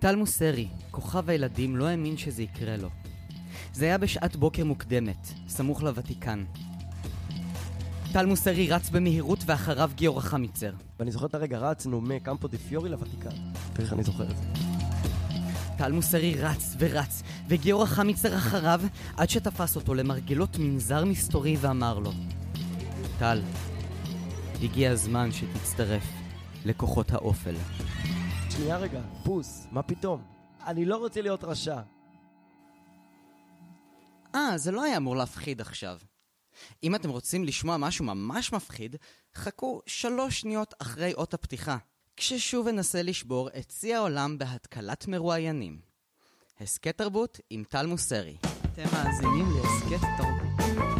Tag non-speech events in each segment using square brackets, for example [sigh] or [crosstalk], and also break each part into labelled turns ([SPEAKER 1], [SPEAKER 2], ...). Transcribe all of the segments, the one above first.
[SPEAKER 1] טל מוסרי, כוכב הילדים, לא האמין שזה יקרה לו. זה היה בשעת בוקר מוקדמת, סמוך לוותיקן. טל מוסרי רץ במהירות ואחריו גיורא חמיצר.
[SPEAKER 2] ואני זוכר את הרגע, רצנו מקמפו דה פיורי לוותיקן. תראה איך אני זוכר את זה.
[SPEAKER 1] טל מוסרי רץ ורץ, וגיורא חמיצר אחריו, עד שתפס אותו למרגלות מנזר מסתורי ואמר לו: טל, הגיע הזמן שתצטרף לכוחות האופל.
[SPEAKER 2] שנייה רגע, פוס, מה פתאום? אני לא רוצה להיות רשע.
[SPEAKER 1] אה, זה לא היה אמור להפחיד עכשיו. אם אתם רוצים לשמוע משהו ממש מפחיד, חכו שלוש שניות אחרי אות הפתיחה, כששוב אנסה לשבור את שיא העולם בהתקלת מרואיינים. הסכת תרבות עם טל מוסרי. אתם מאזינים להסכת תרבות.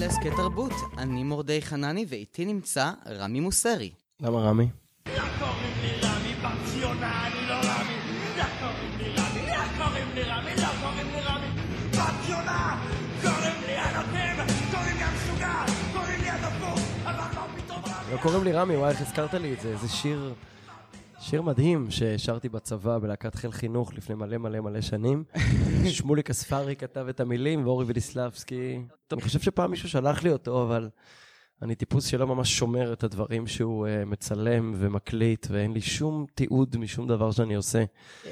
[SPEAKER 1] להסכת תרבות. אני מורדי חנני ואיתי נמצא רמי מוסרי.
[SPEAKER 2] למה רמי?
[SPEAKER 3] לא קוראים לי רמי לא. לא לא לא לא.
[SPEAKER 2] לא וואי, איך הזכרת לי את זה? זה שיר... שיר מדהים ששרתי בצבא בלהקת חיל חינוך לפני מלא מלא מלא שנים. [laughs] שמוליק אספרי כתב את המילים ואורי וליסלבסקי. אני חושב שפעם מישהו שלח לי אותו, אבל אני טיפוס שלא ממש שומר את הדברים שהוא uh, מצלם ומקליט, ואין לי שום תיעוד משום דבר שאני עושה.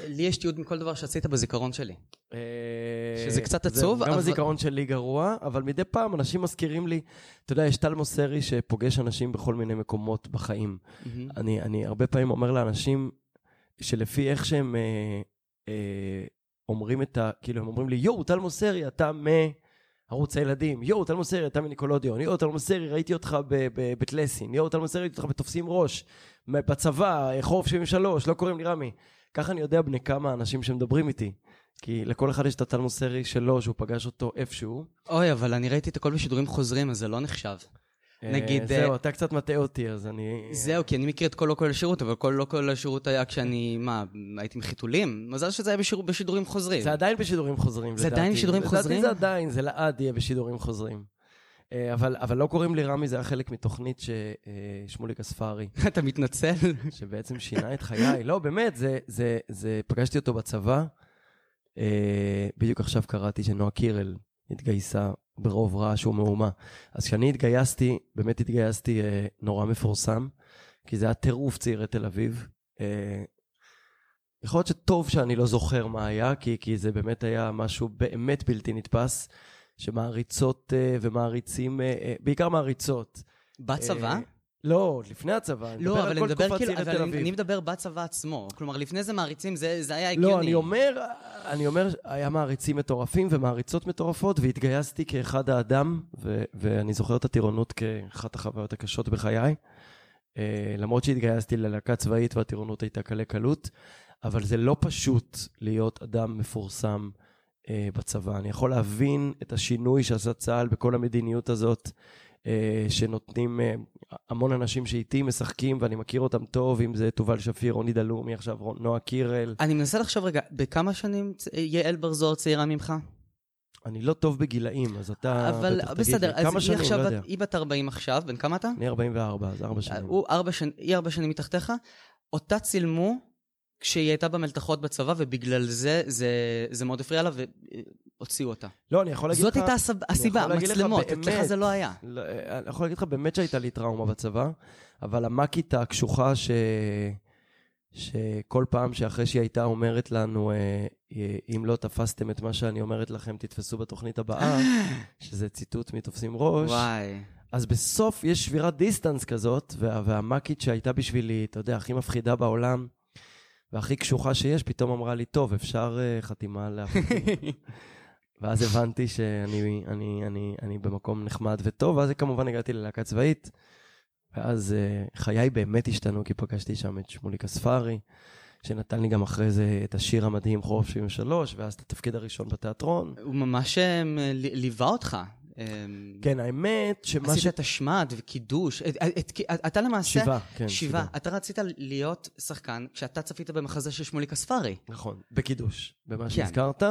[SPEAKER 1] לי יש תיעוד מכל דבר שעשית בזיכרון שלי.
[SPEAKER 2] אה,
[SPEAKER 1] שזה קצת עצוב,
[SPEAKER 2] זהו, גם
[SPEAKER 1] אבל-
[SPEAKER 2] הזיכרון שלי גרוע, אבל מדי פעם אנשים מזכירים לי, אתה יודע, יש טל מוסרי שפוגש אנשים בכל מיני מקומות בחיים. אני, אני הרבה פעמים אומר לאנשים שלפי איך שהם אה, אה, אומרים את ה... כאילו, הם אומרים לי, יואו, טל מוסרי, אתה מערוץ הילדים, יואו, טל מוסרי, אתה מניקולודיון, יואו, טל מוסרי, ראיתי אותך בבית לסין, יואו, טל מוסרי, ראיתי אותך בתופסים ראש, בצבא, חורף 73, לא קוראים לי רמי. ככה אני יודע בני כמה אנשים שמדברים איתי. כי לכל אחד יש את הטל מוסרי שלו, שהוא פגש אותו איפשהו.
[SPEAKER 1] אוי, אבל אני ראיתי את הכל בשידורים חוזרים, אז זה לא נחשב. נגיד,
[SPEAKER 2] אה, זהו,
[SPEAKER 1] אה,
[SPEAKER 2] אתה קצת מטעה אותי, אז אני...
[SPEAKER 1] זהו, כי אני מכיר את כל לא כולל שירות, אבל כל לא כולל שירות היה כשאני, מה, הייתי עם חיתולים? מזל שזה היה בשיר- בשידורים חוזרים.
[SPEAKER 2] זה עדיין בשידורים חוזרים,
[SPEAKER 1] זה
[SPEAKER 2] לדעתי.
[SPEAKER 1] עדיין בשידורים חוזרים?
[SPEAKER 2] לדעתי זה עדיין, זה לעד יהיה בשידורים חוזרים. אה, אבל, אבל לא קוראים לי רמי, זה היה חלק מתוכנית ששמוליק אספרי, [laughs]
[SPEAKER 1] אתה מתנצל?
[SPEAKER 2] שבעצם שינה את חיי. לא, באמת, זה, זה, זה, פגשתי אותו בצבא. אה, בדיוק עכשיו קראתי שנועה קירל התגייסה ברוב רעש ומהומה. אז כשאני התגייסתי, באמת התגייסתי אה, נורא מפורסם, כי זה היה טירוף צעירי תל אביב. אה, יכול להיות שטוב שאני לא זוכר מה היה, כי, כי זה באמת היה משהו באמת בלתי נתפס, שמעריצות אה, ומעריצים, אה, אה, בעיקר מעריצות.
[SPEAKER 1] בצבא?
[SPEAKER 2] אה, לא, לפני הצבא.
[SPEAKER 1] לא, אבל אני מדבר כאילו, אבל אני. אני מדבר בצבא עצמו. כלומר, לפני זה מעריצים, זה זה היה הגיוני.
[SPEAKER 2] לא, אני אומר, אני אומר, היה מעריצים מטורפים ומעריצות מטורפות, והתגייסתי כאחד האדם, ו- ואני זוכר את הטירונות כאחת החוויות הקשות בחיי. אה, למרות שהתגייסתי ללהקה צבאית והטירונות הייתה קלי קלות, אבל זה לא פשוט להיות אדם מפורסם אה, בצבא. אני יכול להבין את השינוי שעשה צה"ל בכל המדיניות הזאת, שנותנים אה, המון אנשים שאיתי משחקים ואני מכיר אותם טוב, אם זה תובל שפיר, רוני דלומי, עכשיו נועה קירל.
[SPEAKER 1] אני מנסה לחשוב רגע, בכמה שנים צ- יעל בר זוהר צעירה ממך?
[SPEAKER 2] אני לא טוב בגילאים, אז אתה
[SPEAKER 1] אבל
[SPEAKER 2] בטח תגיד
[SPEAKER 1] בסדר,
[SPEAKER 2] לי.
[SPEAKER 1] אז
[SPEAKER 2] כמה
[SPEAKER 1] היא
[SPEAKER 2] שנים,
[SPEAKER 1] עכשיו,
[SPEAKER 2] לא יודע.
[SPEAKER 1] היא בת 40 עכשיו, בן כמה אתה?
[SPEAKER 2] אני 44, אז ארבע שנים.
[SPEAKER 1] הוא ארבע שנים, היא ארבע שנים מתחתיך, אותה צילמו כשהיא הייתה במלתחות בצבא, ובגלל זה, זה, זה מאוד הפריע לה, והוציאו אותה.
[SPEAKER 2] לא, אני יכול להגיד לך...
[SPEAKER 1] זאת הייתה הסיב- הסיבה, המצלמות, אצלך זה לא היה.
[SPEAKER 2] לא, אני יכול להגיד לך באמת שהייתה לי טראומה בצבא, אבל המאקית הקשוחה ש... שכל פעם שאחרי שהיא הייתה אומרת לנו, אה, אם לא תפסתם את מה שאני אומרת לכם, תתפסו בתוכנית הבאה, [laughs] שזה ציטוט מתופסים ראש,
[SPEAKER 1] וואי.
[SPEAKER 2] אז בסוף יש שבירת דיסטנס כזאת, וה, והמאקית שהייתה בשבילי, אתה יודע, הכי מפחידה בעולם, והכי קשוחה שיש, פתאום אמרה לי, טוב, אפשר uh, חתימה לאחותי. [laughs] ואז הבנתי שאני אני, אני, אני במקום נחמד וטוב, ואז כמובן הגעתי ללהקה צבאית, ואז uh, חיי באמת השתנו, כי פגשתי שם את שמוליק אספרי, שנתן לי גם אחרי זה את השיר המדהים חורף 73, ואז את התפקיד הראשון בתיאטרון.
[SPEAKER 1] הוא ממש ל- ליווה אותך. אה,
[SPEAKER 2] כן, האמת שמה
[SPEAKER 1] עשית
[SPEAKER 2] ש...
[SPEAKER 1] את השמד וקידוש. את- את- את- אתה למעשה...
[SPEAKER 2] שבעה, כן.
[SPEAKER 1] שבעה. אתה רצית להיות שחקן כשאתה צפית במחזה של שמוליק אספרי.
[SPEAKER 2] נכון, בקידוש, במה
[SPEAKER 1] כן.
[SPEAKER 2] שהזכרת.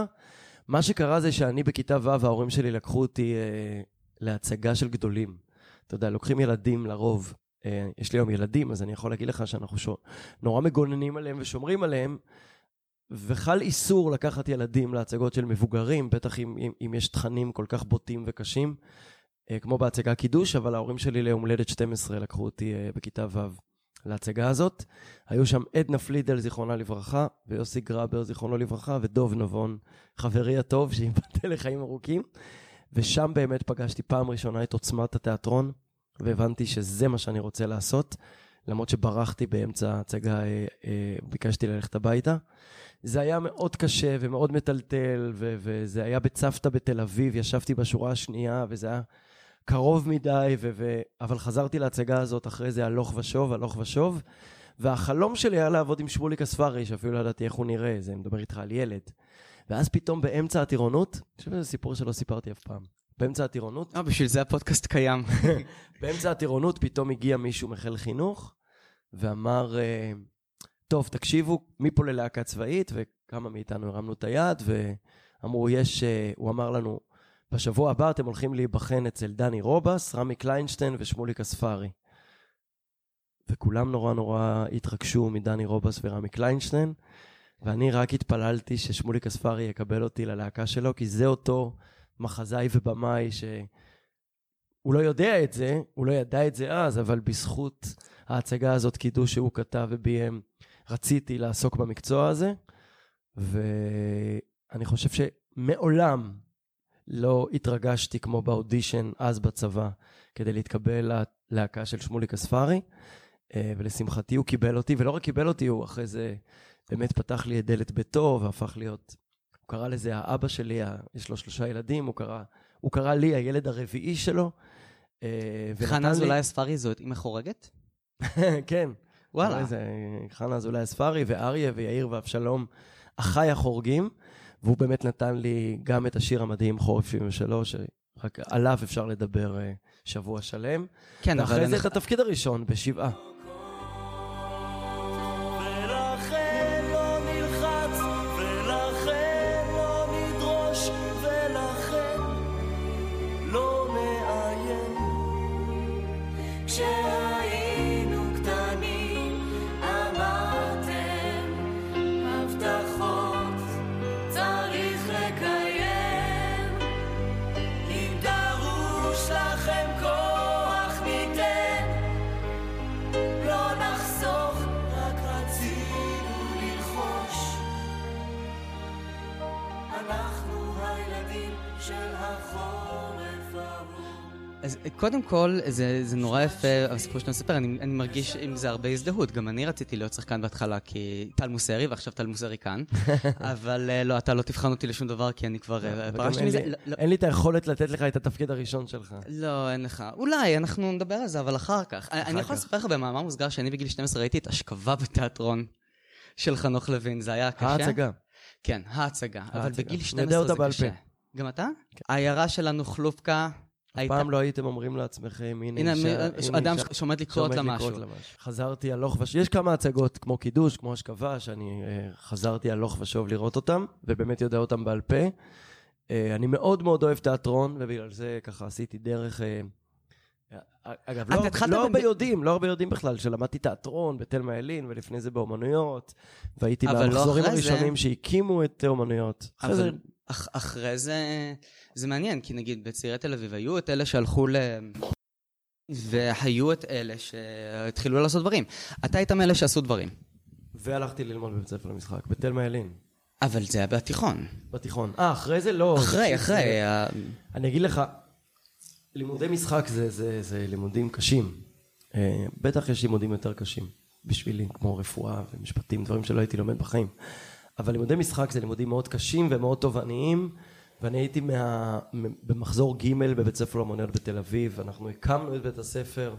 [SPEAKER 2] מה שקרה זה שאני בכיתה ו', ההורים שלי לקחו אותי אה, להצגה של גדולים. אתה יודע, לוקחים ילדים לרוב אה, יש לי היום ילדים, אז אני יכול להגיד לך שאנחנו שו, נורא מגוננים עליהם ושומרים עליהם, וחל איסור לקחת ילדים להצגות של מבוגרים, בטח אם, אם, אם יש תכנים כל כך בוטים וקשים, אה, כמו בהצגה קידוש, אבל ההורים שלי ליום הולדת 12 לקחו אותי אה, בכיתה ו' להצגה הזאת. היו שם עדנה פלידל, זיכרונה לברכה, ויוסי גרבר, זיכרונו לברכה, ודוב נבון, חברי הטוב, שייבדל לחיים ארוכים. ושם באמת פגשתי פעם ראשונה את עוצמת התיאטרון, והבנתי שזה מה שאני רוצה לעשות. למרות שברחתי באמצע ההצגה, אה, אה, ביקשתי ללכת הביתה. זה היה מאוד קשה ומאוד מטלטל, ו- וזה היה בצוותא בתל אביב, ישבתי בשורה השנייה, וזה היה קרוב מדי, ו- ו- אבל חזרתי להצגה הזאת אחרי זה הלוך ושוב, הלוך ושוב. והחלום שלי היה לעבוד עם שמוליק אספרי, שאפילו לא ידעתי איך הוא נראה, זה מדבר איתך על ילד. ואז פתאום באמצע הטירונות, אני חושב שזה סיפור שלא סיפרתי אף פעם. באמצע הטירונות,
[SPEAKER 1] אה, בשביל זה הפודקאסט קיים. [laughs]
[SPEAKER 2] באמצע הטירונות פתאום הגיע מישהו מחיל חינוך ואמר, אה, טוב, תקשיבו, מפה ללהקה צבאית, וכמה מאיתנו הרמנו את היד, ואמרו, יש, אה, הוא אמר לנו, בשבוע הבא אתם הולכים להיבחן אצל דני רובס, רמי קליינשטיין ושמוליק אספרי. וכולם נורא נורא התרגשו מדני רובס ורמי קליינשטיין, ואני רק התפללתי ששמוליק אספרי יקבל אותי ללהקה שלו, כי זה אותו מחזאי ובמאי ש... הוא לא יודע את זה, הוא לא ידע את זה אז, אבל בזכות ההצגה הזאת, קידוש שהוא כתב וביים, רציתי לעסוק במקצוע הזה, ואני חושב שמעולם לא התרגשתי כמו באודישן אז בצבא, כדי להתקבל ללהקה של שמוליק אספרי, אה, ולשמחתי הוא קיבל אותי, ולא רק קיבל אותי, הוא אחרי זה באמת פתח לי את דלת ביתו והפך להיות, הוא קרא לזה האבא שלי, יש לו שלושה ילדים, הוא קרא, הוא קרא לי הילד הרביעי שלו. אה,
[SPEAKER 1] חנה אזולאי אספרי זאת אימא חורגת? [laughs]
[SPEAKER 2] כן.
[SPEAKER 1] וואלה.
[SPEAKER 2] חנה אזולאי אספרי ואריה ויאיר ואבשלום, אחיי החורגים, והוא באמת נתן לי גם את השיר המדהים חורף 73, שרק עליו אפשר לדבר אה, שבוע שלם.
[SPEAKER 1] כן, אבל...
[SPEAKER 2] ואחרי זה
[SPEAKER 1] אני-
[SPEAKER 2] את התפקיד הראשון בשבעה.
[SPEAKER 1] קודם כל, זה, זה נורא יפה, הסיפור שאתה מספר, אני, אני מרגיש עם זה הרבה הזדהות. גם אני רציתי להיות שחקן בהתחלה, כי טל מוסרי, ועכשיו טל מוסרי כאן. [laughs] אבל אה, לא, אתה לא תבחן אותי לשום דבר, כי אני כבר אה, פרשתי מזה. לא, לא,
[SPEAKER 2] אין לי את היכולת לתת לך את התפקיד הראשון שלך.
[SPEAKER 1] לא, אין לך. אולי, אנחנו נדבר על זה, אבל אחר כך. אחר אני יכול. לספר לך במאמר מוסגר שאני בגיל 12 ראיתי את אשכבה בתיאטרון של חנוך לוין, זה היה קשה.
[SPEAKER 2] ההצגה.
[SPEAKER 1] כן, ההצגה. אבל. בגיל
[SPEAKER 2] אני
[SPEAKER 1] 12
[SPEAKER 2] יודע אותה
[SPEAKER 1] זה קשה. גם אתה? העיירה שלנו חלופקה.
[SPEAKER 2] אף
[SPEAKER 1] הייתה-
[SPEAKER 2] פעם לא הייתם אומרים לעצמכם, הנה
[SPEAKER 1] הנה,
[SPEAKER 2] אישה, הנה
[SPEAKER 1] אדם
[SPEAKER 2] אישה
[SPEAKER 1] שעומד לקרות לה משהו.
[SPEAKER 2] חזרתי הלוך ושוב, יש כמה הצגות כמו קידוש, כמו אשכבה, שאני אה, חזרתי הלוך ושוב לראות אותם, ובאמת יודע אותם בעל פה. אה, אני מאוד מאוד אוהב תיאטרון, ובגלל זה ככה עשיתי דרך... אה, אה, אגב, לא, לא
[SPEAKER 1] ב-
[SPEAKER 2] הרבה יודעים, לא הרבה יודעים בכלל, שלמדתי תיאטרון בתלמה ילין, ולפני זה באומנויות, והייתי
[SPEAKER 1] אבל לא אחרי זה.
[SPEAKER 2] הראשונים שהקימו את אומנויות. אחרי זה
[SPEAKER 1] אבל אח, אחרי זה, זה מעניין, כי נגיד בצעירי תל אביב היו את אלה שהלכו ל... והיו את אלה שהתחילו לעשות דברים. אתה היית מאלה שעשו דברים.
[SPEAKER 2] והלכתי ללמוד בבית ספר למשחק, בתלמה ילין,
[SPEAKER 1] אבל זה היה בתיכון.
[SPEAKER 2] בתיכון. אה, אחרי זה לא.
[SPEAKER 1] אחרי, אחרי.
[SPEAKER 2] זה-
[SPEAKER 1] ה-
[SPEAKER 2] אני אגיד לך, לימודי משחק זה, זה, זה לימודים קשים. אה, בטח יש לימודים יותר קשים בשבילי, כמו רפואה ומשפטים, דברים שלא הייתי לומד בחיים. אבל לימודי משחק זה לימודים מאוד קשים ומאוד תובעניים, ואני הייתי מה, במחזור ג' בבית ספר לאמנויות בתל אביב, אנחנו הקמנו את בית הספר,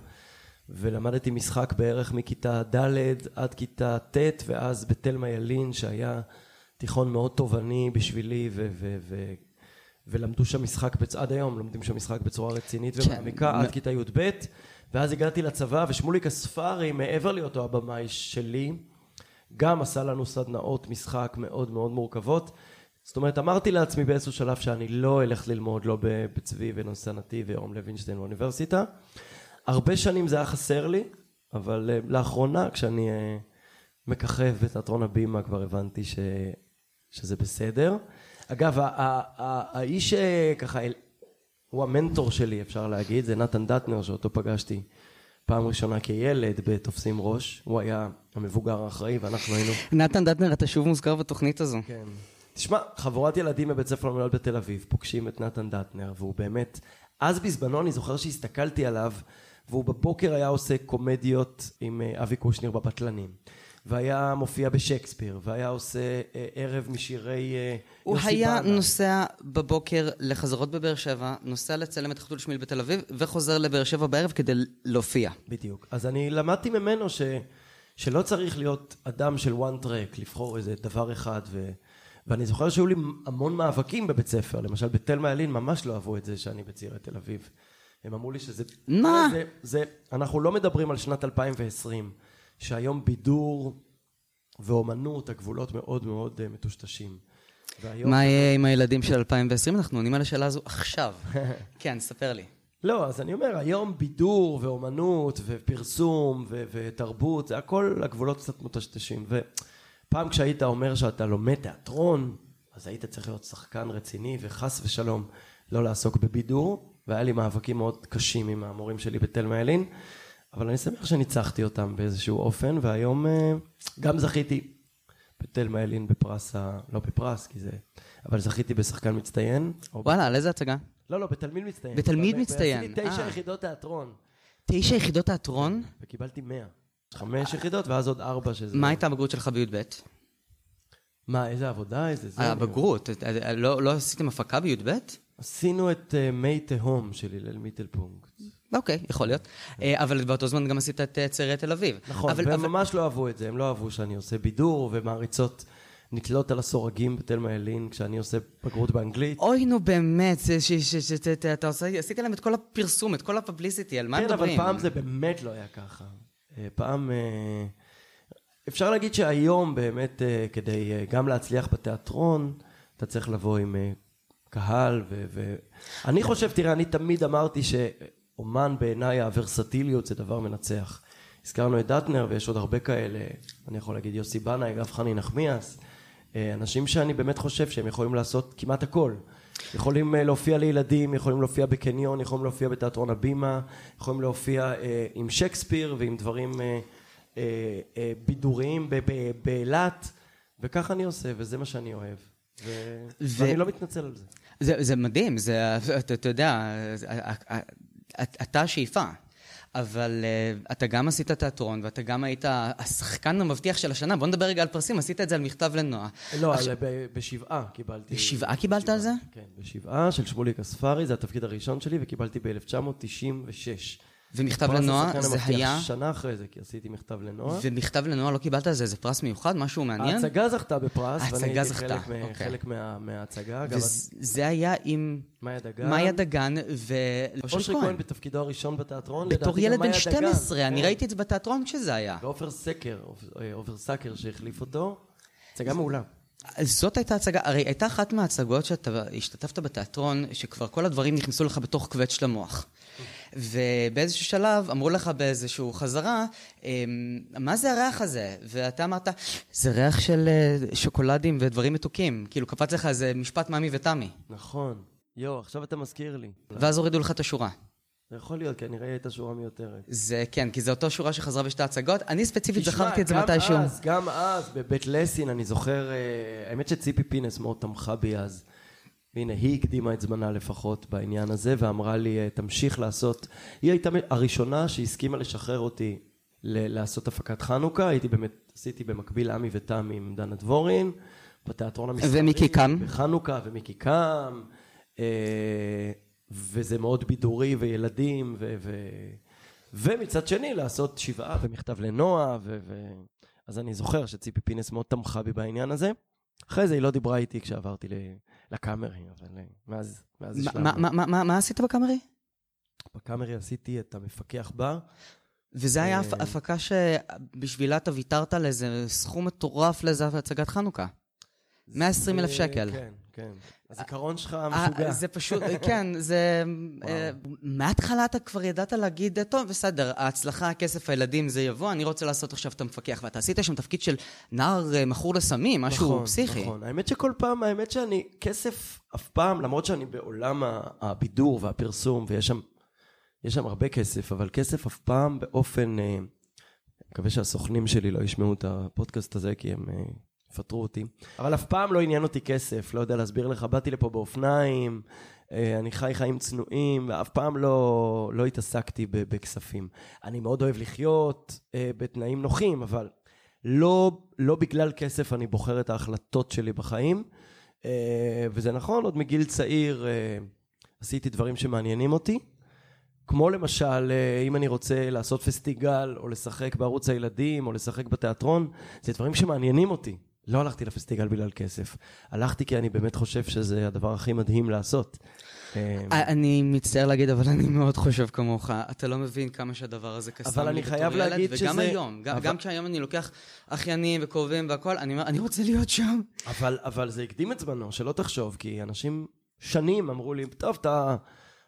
[SPEAKER 2] ולמדתי משחק בערך מכיתה ד' עד כיתה ט', ואז בתלמה ילין, שהיה תיכון מאוד תובעני בשבילי, ו... ו, ו ולמדו שם משחק, בצ... עד היום לומדים שם משחק בצורה רצינית
[SPEAKER 1] כן,
[SPEAKER 2] ומעמיקה, עד כיתה י"ב, ואז הגעתי לצבא, ושמוליק אספרי, מעבר להיותו הבמאי שלי, גם עשה לנו סדנאות משחק מאוד מאוד מורכבות. זאת אומרת, אמרתי לעצמי באיזשהו שלב שאני לא אלך ללמוד, לא בצבי ונושא נתיב ויורם לוינשטיין באוניברסיטה. הרבה שנים זה היה חסר לי, אבל אה, לאחרונה, כשאני אה, מככב בתיאטרון הבימה, כבר הבנתי ש... שזה בסדר. אגב, האיש שככה, אל- הוא המנטור שלי, אפשר להגיד, זה נתן דטנר, שאותו פגשתי פעם ראשונה כילד בתופסים ראש. הוא היה המבוגר האחראי, ואנחנו היינו...
[SPEAKER 1] נתן דטנר, אתה שוב מוזכר בתוכנית הזו.
[SPEAKER 2] כן. תשמע, חבורת ילדים בבית ספר למנהל בתל אביב פוגשים את נתן דטנר, והוא באמת, אז בזמנו אני זוכר שהסתכלתי עליו, והוא בבוקר היה עושה קומדיות עם אה, אבי קושניר בבטלנים, והיה מופיע בשייקספיר, והיה עושה אה, ערב משירי אה,
[SPEAKER 1] הוא
[SPEAKER 2] יוסי
[SPEAKER 1] היה
[SPEAKER 2] בנה.
[SPEAKER 1] נוסע בבוקר לחזרות בבאר שבע, נוסע לצלם את החתול שמיל בתל אביב, וחוזר לבאר שבע בערב כדי להופיע.
[SPEAKER 2] בדיוק. אז אני למדתי ממנו ש, שלא צריך להיות אדם של one track, לבחור איזה דבר אחד, ו, ואני זוכר שהיו לי המון מאבקים בבית ספר, למשל בתלמה ילין ממש לא אהבו את זה שאני בצעירי תל אביב. הם אמרו לי שזה...
[SPEAKER 1] מה?
[SPEAKER 2] זה, זה, אנחנו לא מדברים על שנת 2020, שהיום בידור ואומנות, הגבולות מאוד מאוד אה, מטושטשים.
[SPEAKER 1] מה יהיה עם הילדים של 2020? אנחנו עונים על השאלה הזו עכשיו. [laughs] כן, ספר לי.
[SPEAKER 2] לא, אז אני אומר, היום בידור ואומנות ופרסום ו- ותרבות, זה הכל, הגבולות קצת מטשטשים. ופעם כשהיית אומר שאתה לומד תיאטרון, אז היית צריך להיות שחקן רציני, וחס ושלום לא לעסוק בבידור, והיה לי מאבקים מאוד קשים עם המורים שלי בתלמה ילין, אבל אני שמח שניצחתי אותם באיזשהו אופן, והיום אה, גם זכיתי בתלמה ילין בפרס, ה... לא בפרס, כי זה... אבל זכיתי בשחקן מצטיין.
[SPEAKER 1] וואלה, על איזה הצגה?
[SPEAKER 2] לא, לא, בתלמיד מצטיין.
[SPEAKER 1] בתלמיד מצטיין,
[SPEAKER 2] עשיתי תשע
[SPEAKER 1] אה.
[SPEAKER 2] יחידות תיאטרון,
[SPEAKER 1] תשע יחידות תיאטרון?
[SPEAKER 2] וקיבלתי מאה. חמש יחידות, ואז עוד ארבע שזה...
[SPEAKER 1] מה הייתה הבגרות שלך בי"ב?
[SPEAKER 2] מה, איזה עבודה, איזה זה?
[SPEAKER 1] הבגרות. אה, לא לא עשיתם הפקה בי"ב?
[SPEAKER 2] עשינו את מי תהום של הלל מיטלפונקט.
[SPEAKER 1] אוקיי, יכול להיות. אה, אבל באותו זמן גם עשית את אה, צעירי תל אביב.
[SPEAKER 2] נכון,
[SPEAKER 1] אבל-
[SPEAKER 2] והם
[SPEAKER 1] אבל-
[SPEAKER 2] ממש לא אהבו את זה, הם לא אהבו שאני עושה בידור ומעריצות נתלות על הסורגים בתלמה ילין כשאני עושה בגרות באנגלית.
[SPEAKER 1] אוי, נו באמת, אתה עושה, עשית להם את כל הפרסום, את כל הפבליסיטי, על מה
[SPEAKER 2] כן, אבל
[SPEAKER 1] מדברים?
[SPEAKER 2] פעם זה באמת לא היה ככה. אה, פעם... אפשר להגיד שהיום באמת, כדי גם להצליח בתיאטרון, אתה צריך לבוא עם קהל ו... ו... אני חושב, תראה, אני תמיד אמרתי שאומן בעיניי הוורסטיליות זה דבר מנצח. הזכרנו את דטנר ויש עוד הרבה כאלה, אני יכול להגיד יוסי בנאי, אגב חני נחמיאס, אה, אנשים שאני באמת חושב שהם יכולים לעשות כמעט הכל. יכולים אה, להופיע לילדים, יכולים להופיע בקניון, יכולים להופיע בתיאטרון הבימה, יכולים להופיע אה, עם שייקספיר ועם דברים אה, אה, אה, בידוריים באילת, וככה אני עושה, וזה מה שאני אוהב. ו...
[SPEAKER 1] ו-
[SPEAKER 2] ואני לא מתנצל על זה.
[SPEAKER 1] זה, זה מדהים, זה, אתה, אתה יודע, זה- אתה השאיפה. אבל uh, אתה גם עשית תיאטרון, ואתה גם היית השחקן המבטיח של השנה. בוא נדבר רגע על פרסים, עשית את זה על מכתב לנועה.
[SPEAKER 2] לא,
[SPEAKER 1] עכשיו-
[SPEAKER 2] ב- בשבעה קיבלתי.
[SPEAKER 1] בשבעה קיבלת על זה?
[SPEAKER 2] כן, בשבעה של שמוליק אספרי, זה התפקיד הראשון שלי, וקיבלתי ב-1996.
[SPEAKER 1] ומכתב לנועה, זה היה...
[SPEAKER 2] שנה אחרי זה, כי עשיתי מכתב לנועה.
[SPEAKER 1] ומכתב לנועה לא קיבלת על זה איזה פרס מיוחד? משהו מעניין?
[SPEAKER 2] ההצגה זכתה בפרס, ואני הייתי
[SPEAKER 1] זכתה,
[SPEAKER 2] חלק, מ-
[SPEAKER 1] אוקיי.
[SPEAKER 2] חלק מה, מההצגה.
[SPEAKER 1] וזה היה עם
[SPEAKER 2] מאיה דגן.
[SPEAKER 1] מאיה דגן ואושרי
[SPEAKER 2] אושרי
[SPEAKER 1] כהן.
[SPEAKER 2] כהן בתפקידו הראשון בתיאטרון.
[SPEAKER 1] בתור ילד בן
[SPEAKER 2] מאיה
[SPEAKER 1] 12, אני
[SPEAKER 2] כן.
[SPEAKER 1] ראיתי את זה בתיאטרון כשזה היה.
[SPEAKER 2] ועופר סקר, אה, עופר סקר שהחליף אותו. הצגה מעולה.
[SPEAKER 1] זאת הייתה הצגה, הרי הייתה אחת מההצגות שאתה השתתפת בתיאטרון, שכבר כל הדברים נכנסו לך בתוך של המוח. ובאיזשהו שלב אמרו לך באיזשהו חזרה, אמ, מה זה הריח הזה? ואתה אמרת, זה ריח של אה, שוקולדים ודברים מתוקים. כאילו קפץ לך איזה משפט ממי ותמי.
[SPEAKER 2] נכון. יואו, עכשיו אתה מזכיר לי.
[SPEAKER 1] ואז הורידו לך את השורה.
[SPEAKER 2] זה יכול להיות, כנראה הייתה שורה מיותרת.
[SPEAKER 1] זה כן, כי זו אותה שורה שחזרה בשתי הצגות. אני ספציפית זכרתי את זה
[SPEAKER 2] גם
[SPEAKER 1] מתישהו.
[SPEAKER 2] אז, גם אז, בבית לסין, אני זוכר, אה, האמת שציפי פינס מאוד תמכה בי אז. והנה, היא הקדימה את זמנה לפחות בעניין הזה, ואמרה לי, תמשיך לעשות. היא הייתה הראשונה שהסכימה לשחרר אותי ל- לעשות הפקת חנוכה. הייתי באמת, עשיתי במקביל עמי ותמי עם דנה דבורין, בתיאטרון המסחרי.
[SPEAKER 1] ומיקי קם.
[SPEAKER 2] בחנוכה, ומיקי קם. אה, וזה מאוד בידורי וילדים, ו... ו... ומצד שני לעשות שבעה ומכתב לנועה, ו... ו... אז אני זוכר שציפי פינס מאוד תמכה בי בעניין הזה. אחרי זה היא לא דיברה איתי כשעברתי ל... לקאמרי, אבל אה, מאז, מאז
[SPEAKER 1] מה-
[SPEAKER 2] השלמנו.
[SPEAKER 1] מה- מה- מה- מה- עשית בקאמרי?
[SPEAKER 2] בקאמרי עשיתי את המפקח בר.
[SPEAKER 1] וזה היה
[SPEAKER 2] אה,
[SPEAKER 1] הפ- הפקה שבשבילה אתה ויתרת לאיזה סכום מטורף לאיזה הצגת חנוכה. 120 אלף שקל.
[SPEAKER 2] כן, כן. הזיכרון שלך
[SPEAKER 1] אה,
[SPEAKER 2] משוגע.
[SPEAKER 1] זה פשוט, כן, זה... אה, מההתחלה אתה כבר ידעת להגיד, טוב, בסדר, ההצלחה, הכסף, הילדים, זה יבוא, אני רוצה לעשות עכשיו את המפקח. ואתה עשית שם תפקיד של נער אה, מכור לסמים, משהו
[SPEAKER 2] נכון,
[SPEAKER 1] פסיכי.
[SPEAKER 2] נכון. האמת שכל פעם, האמת שאני, כסף אף פעם, למרות שאני בעולם הבידור והפרסום, ויש שם, יש שם הרבה כסף, אבל כסף אף פעם באופן, אה, מקווה שהסוכנים שלי לא ישמעו את הפודקאסט הזה, כי הם אה, יפטרו אותי, אבל אף פעם לא עניין אותי כסף, לא יודע להסביר לך, באתי לפה באופניים, אה, אני חי חיים צנועים, ואף פעם לא, לא התעסקתי בכספים. אני מאוד אוהב לחיות אה, בתנאים נוחים, אבל לא, לא בגלל כסף אני בוחר את ההחלטות שלי בחיים. אה, וזה נכון, עוד מגיל צעיר עשיתי דברים שמעניינים אותי. כמו למשל, אם אני רוצה לעשות פסטיגל, או לשחק בערוץ הילדים, או לשחק בתיאטרון, זה דברים שמעניינים אותי. לא הלכתי לפסטיגל בגלל כסף. הלכתי כי אני באמת חושב שזה הדבר הכי מדהים לעשות. אה,
[SPEAKER 1] אני מצטער להגיד, אבל אני מאוד חושב כמוך. אתה לא מבין כמה שהדבר הזה קסם
[SPEAKER 2] אבל אני חייב להגיד
[SPEAKER 1] וגם
[SPEAKER 2] שזה-
[SPEAKER 1] היום, גם, כשהיום אני לוקח אחיינים וקרובים והכל, אני אומר, אני רוצה להיות שם.
[SPEAKER 2] אבל, אבל זה הקדים את זמנו, שלא תחשוב, כי אנשים שנים אמרו לי, טוב, אתה...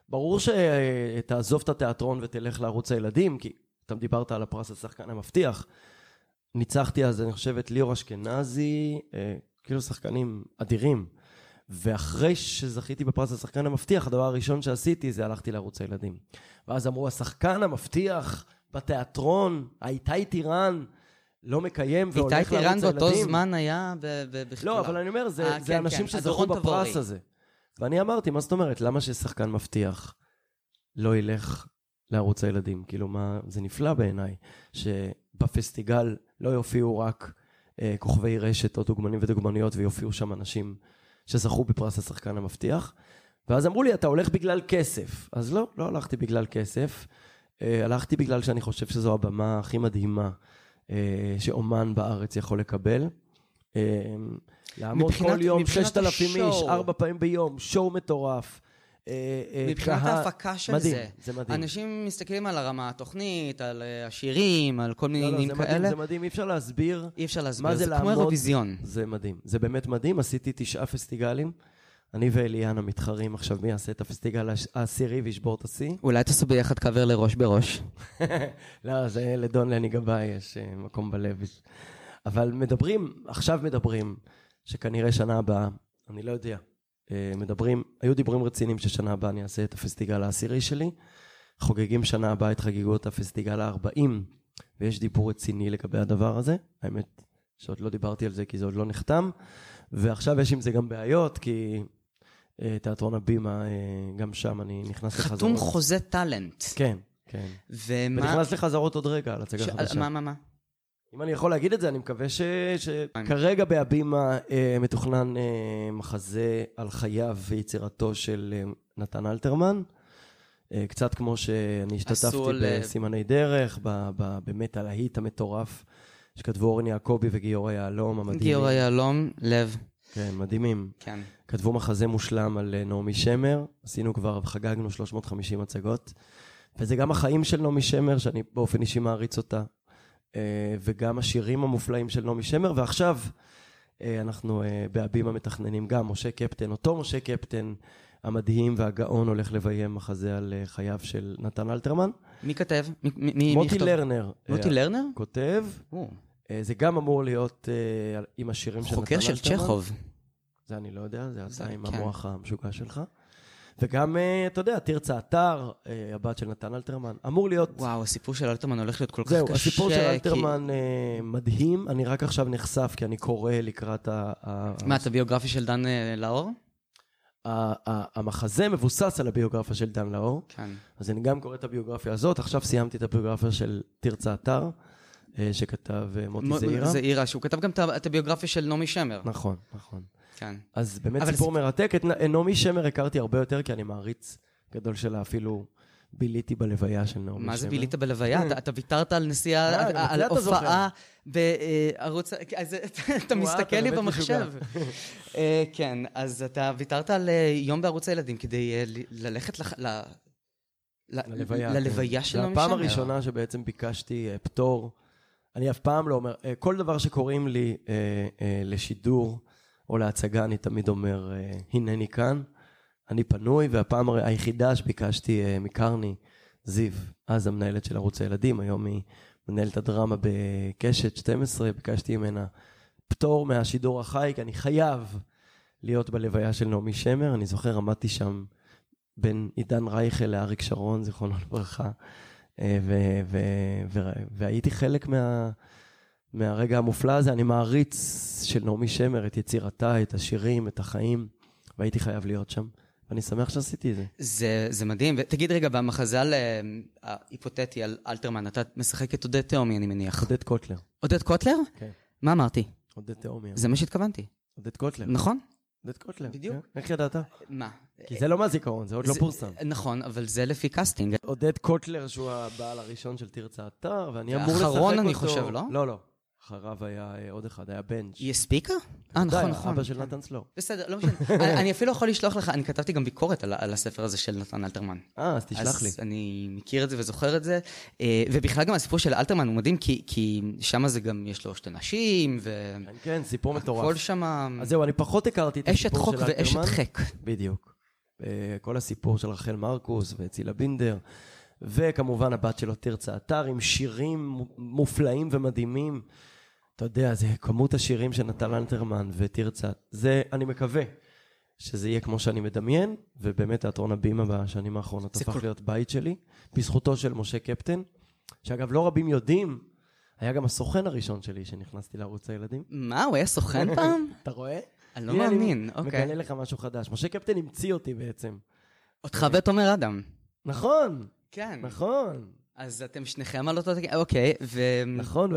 [SPEAKER 2] ברור שתעזוב את התיאטרון ותלך לערוץ הילדים, כי אתה דיברת על הפרס השחקן המבטיח. ניצחתי אז, אני חושב, את ליאור אשכנזי, אה, כאילו שחקנים אדירים. ואחרי שזכיתי בפרס השחקן המבטיח, הדבר הראשון שעשיתי זה הלכתי לערוץ הילדים. ואז אמרו, השחקן המבטיח בתיאטרון, האיתי טירן, לא מקיים והולך
[SPEAKER 1] איתי
[SPEAKER 2] לערוץ
[SPEAKER 1] טירן
[SPEAKER 2] הילדים.
[SPEAKER 1] באותו זמן היה בכלל.
[SPEAKER 2] לא, אבל אני אומר, זה,
[SPEAKER 1] אה,
[SPEAKER 2] זה
[SPEAKER 1] כן,
[SPEAKER 2] אנשים
[SPEAKER 1] כן.
[SPEAKER 2] שזכו בפרס
[SPEAKER 1] תבורי.
[SPEAKER 2] הזה. ואני אמרתי, מה זאת אומרת? למה ששחקן מבטיח לא ילך לערוץ הילדים? כאילו, מה... זה נפלא בעיניי, שבפסטיגל לא יופיעו רק אה, כוכבי רשת או דוגמנים ודוגמניות, ויופיעו שם אנשים שזכו בפרס השחקן המבטיח. ואז אמרו לי, אתה הולך בגלל כסף. אז לא, לא הלכתי בגלל כסף. אה, הלכתי בגלל שאני חושב שזו הבמה הכי מדהימה אה, שאומן בארץ יכול לקבל. אה, לעמוד
[SPEAKER 1] מבחינת-
[SPEAKER 2] כל יום
[SPEAKER 1] מבחינת
[SPEAKER 2] 6,000 איש. ארבע פעמים ביום, שואו מטורף. אה, אה,
[SPEAKER 1] מבחינת ההפקה של
[SPEAKER 2] מדהים,
[SPEAKER 1] זה.
[SPEAKER 2] זה מדהים.
[SPEAKER 1] אנשים מסתכלים על הרמה התוכנית, על אה, השירים, על כל מיני
[SPEAKER 2] לא, לא,
[SPEAKER 1] עניינים
[SPEAKER 2] מדהים,
[SPEAKER 1] כאלה.
[SPEAKER 2] זה מדהים, אי אפשר להסביר.
[SPEAKER 1] אי אפשר להסביר,
[SPEAKER 2] מה זה
[SPEAKER 1] זה כמו
[SPEAKER 2] לעמוד-
[SPEAKER 1] אירוויזיון.
[SPEAKER 2] זה מדהים, זה באמת מדהים. עשיתי תשעה פסטיגלים. אני ואליאנה מתחרים עכשיו מי יעשה את הפסטיגל העשירי וישבור את השיא.
[SPEAKER 1] אולי תעשו ביחד קאבר לראש בראש. [laughs]
[SPEAKER 2] לא, זה לדון לני גבאי יש מקום בלב. אבל מדברים, עכשיו מדברים, שכנראה שנה הבאה, אני לא יודע, מדברים, היו דיבורים רציניים ששנה הבאה אני אעשה את הפסטיגל העשירי שלי. חוגגים שנה הבאה את חגיגות הפסטיגל ה-40, ויש דיבור רציני לגבי הדבר הזה. האמת שעוד לא דיברתי על זה כי זה עוד לא נחתם, ועכשיו יש עם זה גם בעיות, כי אה, תיאטרון הבימה, אה, גם שם אני נכנס לחזרות.
[SPEAKER 1] חתום חוזה טאלנט.
[SPEAKER 2] כן, כן.
[SPEAKER 1] ומה...
[SPEAKER 2] ונכנס לחזרות עוד רגע על הצגה
[SPEAKER 1] ש-
[SPEAKER 2] חדשה.
[SPEAKER 1] מה, מה, מה?
[SPEAKER 2] אם אני יכול להגיד את זה, אני מקווה ש... שכרגע בהבימה אה, מתוכנן אה, מחזה על חייו ויצירתו של אה, נתן אלתרמן. אה, קצת כמו שאני השתתפתי
[SPEAKER 1] ל-
[SPEAKER 2] בסימני דרך, ב, ב, באמת הלהיט המטורף שכתבו אורן יעקבי וגיורא יהלום המדהימים.
[SPEAKER 1] גיורא יהלום, לב.
[SPEAKER 2] כן, מדהימים.
[SPEAKER 1] כן.
[SPEAKER 2] כתבו מחזה מושלם על אה, נעמי שמר, עשינו כבר, חגגנו 350 הצגות. וזה גם החיים של נעמי שמר, שאני באופן אישי מעריץ אותה, אה, וגם השירים המופלאים של נעמי שמר, ועכשיו אה, אנחנו אה, בהבימה מתכננים גם משה קפטן, אותו משה קפטן המדהים והגאון הולך לביים מחזה על אה, חייו של נתן אלתרמן.
[SPEAKER 1] מי כתב? מי- מי מי
[SPEAKER 2] מוטי
[SPEAKER 1] יכתוב?
[SPEAKER 2] לרנר.
[SPEAKER 1] מוטי
[SPEAKER 2] אה,
[SPEAKER 1] לרנר?
[SPEAKER 2] כותב,
[SPEAKER 1] או,
[SPEAKER 2] אה, זה גם אמור להיות אה, עם השירים של נתן
[SPEAKER 1] חוקר
[SPEAKER 2] אלתרמן.
[SPEAKER 1] של צ'כוב.
[SPEAKER 2] זה אני לא יודע, זה
[SPEAKER 1] זה-
[SPEAKER 2] אתה עם
[SPEAKER 1] כן.
[SPEAKER 2] המוח המשוגע שלך. וגם, אה, אתה יודע, תרצה אתר, אה, הבת של נתן אלתרמן, אמור להיות...
[SPEAKER 1] וואו, הסיפור של אלתרמן הולך להיות כל כך קשה.
[SPEAKER 2] זהו, הסיפור של
[SPEAKER 1] כי-
[SPEAKER 2] אלתרמן אה, מדהים, אני רק עכשיו נחשף, כי אני קורא לקראת ה...
[SPEAKER 1] מה, את הביוגרפיה של דן לאור?
[SPEAKER 2] המחזה מבוסס על הביוגרפיה של דן לאור,
[SPEAKER 1] כן.
[SPEAKER 2] אז אני גם קורא את הביוגרפיה הזאת, עכשיו סיימתי את הביוגרפיה של תרצה אתר, שכתב מוטי זעירה.
[SPEAKER 1] זעירה, שהוא כתב גם את הביוגרפיה של נעמי שמר.
[SPEAKER 2] נכון, נכון.
[SPEAKER 1] כן.
[SPEAKER 2] אז באמת סיפור
[SPEAKER 1] זה-
[SPEAKER 2] מרתק. את נעמי שמר הכרתי הרבה יותר, כי אני מעריץ גדול שלה, אפילו ביליתי בלוויה של נעמי שמר.
[SPEAKER 1] מה זה בילית בלוויה? אתה- אתה ויתרת על נסיעה,
[SPEAKER 2] אה,
[SPEAKER 1] על הופעה בערוץ... אז [laughs] אתה מסתכל לי במחשב. [laughs] אה, כן, אז אתה ויתרת על אה, יום בערוץ הילדים כדי אה, ללכת ל-
[SPEAKER 2] ללוויה.
[SPEAKER 1] ללוויה
[SPEAKER 2] כן.
[SPEAKER 1] של נעמי שמר.
[SPEAKER 2] הפעם הראשונה שבעצם ביקשתי אה, פטור. אני אף פעם לא אומר, אה, כל דבר שקוראים לי אה, אה, לשידור, או להצגה, אני תמיד אומר, אה, הנני כאן, אני פנוי, והפעם היחידה שביקשתי אה, מקרני, זיו, אז המנהלת של ערוץ הילדים, היום היא מנהלת הדרמה בקשת 12, ביקשתי ממנה פטור מהשידור החי, כי אני חייב להיות בלוויה של נעמי שמר. אני זוכר, עמדתי שם בין עידן רייכל לאריק שרון, זיכרונו לברכה, אה, והייתי חלק מה... מהרגע המופלא הזה. אני מעריץ של נעמי שמר, את יצירתה, את השירים, את החיים, והייתי חייב להיות שם. ואני שמח שעשיתי את זה.
[SPEAKER 1] זה, זה מדהים. ותגיד רגע, במחזה על, אה, ההיפותטי על אלתרמן, אתה משחק את עודד תאומי, אני מניח.
[SPEAKER 2] עודד קוטלר.
[SPEAKER 1] עודד קוטלר?
[SPEAKER 2] כן.
[SPEAKER 1] מה אמרתי?
[SPEAKER 2] עודד תאומי.
[SPEAKER 1] זה מה שהתכוונתי.
[SPEAKER 2] עודד קוטלר.
[SPEAKER 1] נכון?
[SPEAKER 2] עודד קוטלר.
[SPEAKER 1] בדיוק.
[SPEAKER 2] כן. איך ידעת?
[SPEAKER 1] מה?
[SPEAKER 2] כי זה לא מהזיכרון, זה עוד לא פורסם.
[SPEAKER 1] נכון, אבל זה לפי קאסטינג.
[SPEAKER 2] עודד קוטלר, שהוא הבעל הראשון של תרצה אתר, ואני אמור לשחק אותו...
[SPEAKER 1] האחרון, אני חושב, לא?
[SPEAKER 2] לא, לא. אחריו היה אה, עוד אחד, היה בנץ'.
[SPEAKER 1] היא הספיקה? אה, נכון,
[SPEAKER 2] די,
[SPEAKER 1] נכון.
[SPEAKER 2] אבא של
[SPEAKER 1] כן.
[SPEAKER 2] נתן סלור.
[SPEAKER 1] בסדר, לא משנה. [laughs] אני- אפילו יכול לשלוח לך, אני כתבתי גם ביקורת על, הספר הזה של נתן אלתרמן.
[SPEAKER 2] אה, אז תשלח לי.
[SPEAKER 1] אז אני מכיר את זה וזוכר את זה. אה, ובכלל גם הסיפור של אלתרמן הוא מדהים, כי, שם זה גם, יש לו שתי נשים,
[SPEAKER 2] כן, כן, סיפור מטורף.
[SPEAKER 1] שם
[SPEAKER 2] אז זהו, אני פחות הכרתי את
[SPEAKER 1] אשת
[SPEAKER 2] הסיפור
[SPEAKER 1] חוק
[SPEAKER 2] של אלתרמן.
[SPEAKER 1] ואשת חק.
[SPEAKER 2] בדיוק. אה, כל הסיפור של רחל מרקוס וצילה בינדר, וכמובן הבת שלו תרצה אתר עם שירים מו- מופלאים ומדהימים. אתה יודע, זה כמות השירים של נטל אלתרמן ותרצה. זה, אני מקווה שזה יהיה כמו שאני מדמיין, ובאמת תיאטרון הבימה בשנים האחרונות הפך
[SPEAKER 1] כל-
[SPEAKER 2] להיות בית שלי, בזכותו של משה קפטן, שאגב, לא רבים יודעים, היה גם הסוכן הראשון שלי שנכנסתי לערוץ הילדים.
[SPEAKER 1] מה, הוא היה סוכן [laughs] פעם?
[SPEAKER 2] אתה רואה?
[SPEAKER 1] אני לא מאמין,
[SPEAKER 2] אני
[SPEAKER 1] אוקיי.
[SPEAKER 2] מגלה לך משהו חדש. משה קפטן המציא אותי בעצם.
[SPEAKER 1] אותך ואת עומר אדם.
[SPEAKER 2] נכון,
[SPEAKER 1] כן.
[SPEAKER 2] נכון,
[SPEAKER 1] אז אתם שניכם על אותו... אוקיי, ו...
[SPEAKER 2] נכון,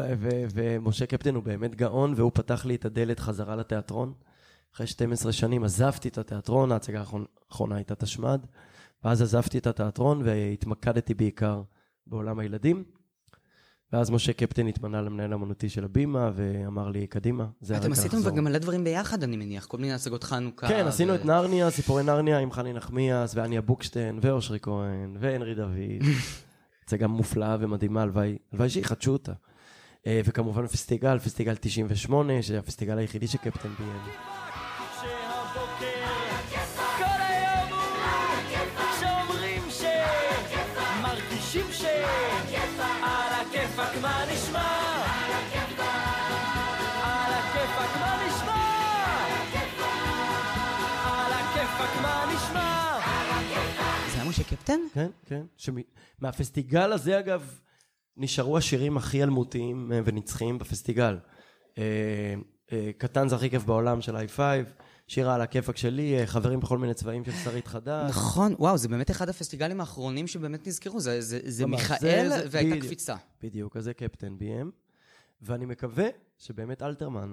[SPEAKER 2] ומשה קפטן הוא באמת גאון, והוא פתח לי את הדלת חזרה לתיאטרון. אחרי 12 שנים עזבתי את התיאטרון, ההצגה האחרונה- הייתה תשמ"ד, ואז עזבתי את התיאטרון והתמקדתי בעיקר בעולם הילדים. ואז משה קפטן התמנה למנהל האמנותי של הבימה, ואמר לי, קדימה, זה הרגע
[SPEAKER 1] אתם
[SPEAKER 2] לחזור.
[SPEAKER 1] עשיתם גם מלא דברים ביחד, אני מניח, כל מיני הצגות חנוכה.
[SPEAKER 2] כן, עשינו
[SPEAKER 1] ו-
[SPEAKER 2] את נרניה, סיפורי נרניה עם חני נחמיאס, ואניה בוקשטיין, ואושרי כהן, והנרי דוד. [laughs] הצגה מופלאה ומדהימה, הלוואי הלוואי שיחדשו אותה. אה, וכמובן פסטיגל, פסטיגל 98, שזה הפסטיגל היחידי שקפטן ביים.
[SPEAKER 3] שהבוקר כל
[SPEAKER 1] קפטן?
[SPEAKER 2] כן, כן. מהפסטיגל הזה, אגב, נשארו השירים הכי אלמותיים אה, ונצחיים בפסטיגל. אה, אה, קטן זה הכי כיף בעולם של i5, שירה על הכיפאק שלי, חברים בכל מיני צבעים של שרית חדש.
[SPEAKER 1] נכון, וואו, זה באמת אחד הפסטיגלים האחרונים שבאמת נזכרו, זה- זה זה מיכאל
[SPEAKER 2] זה-
[SPEAKER 1] והייתה
[SPEAKER 2] בדיוק.
[SPEAKER 1] קפיצה.
[SPEAKER 2] בדיוק, אז זה קפטן ביים. ואני מקווה שבאמת אלתרמן,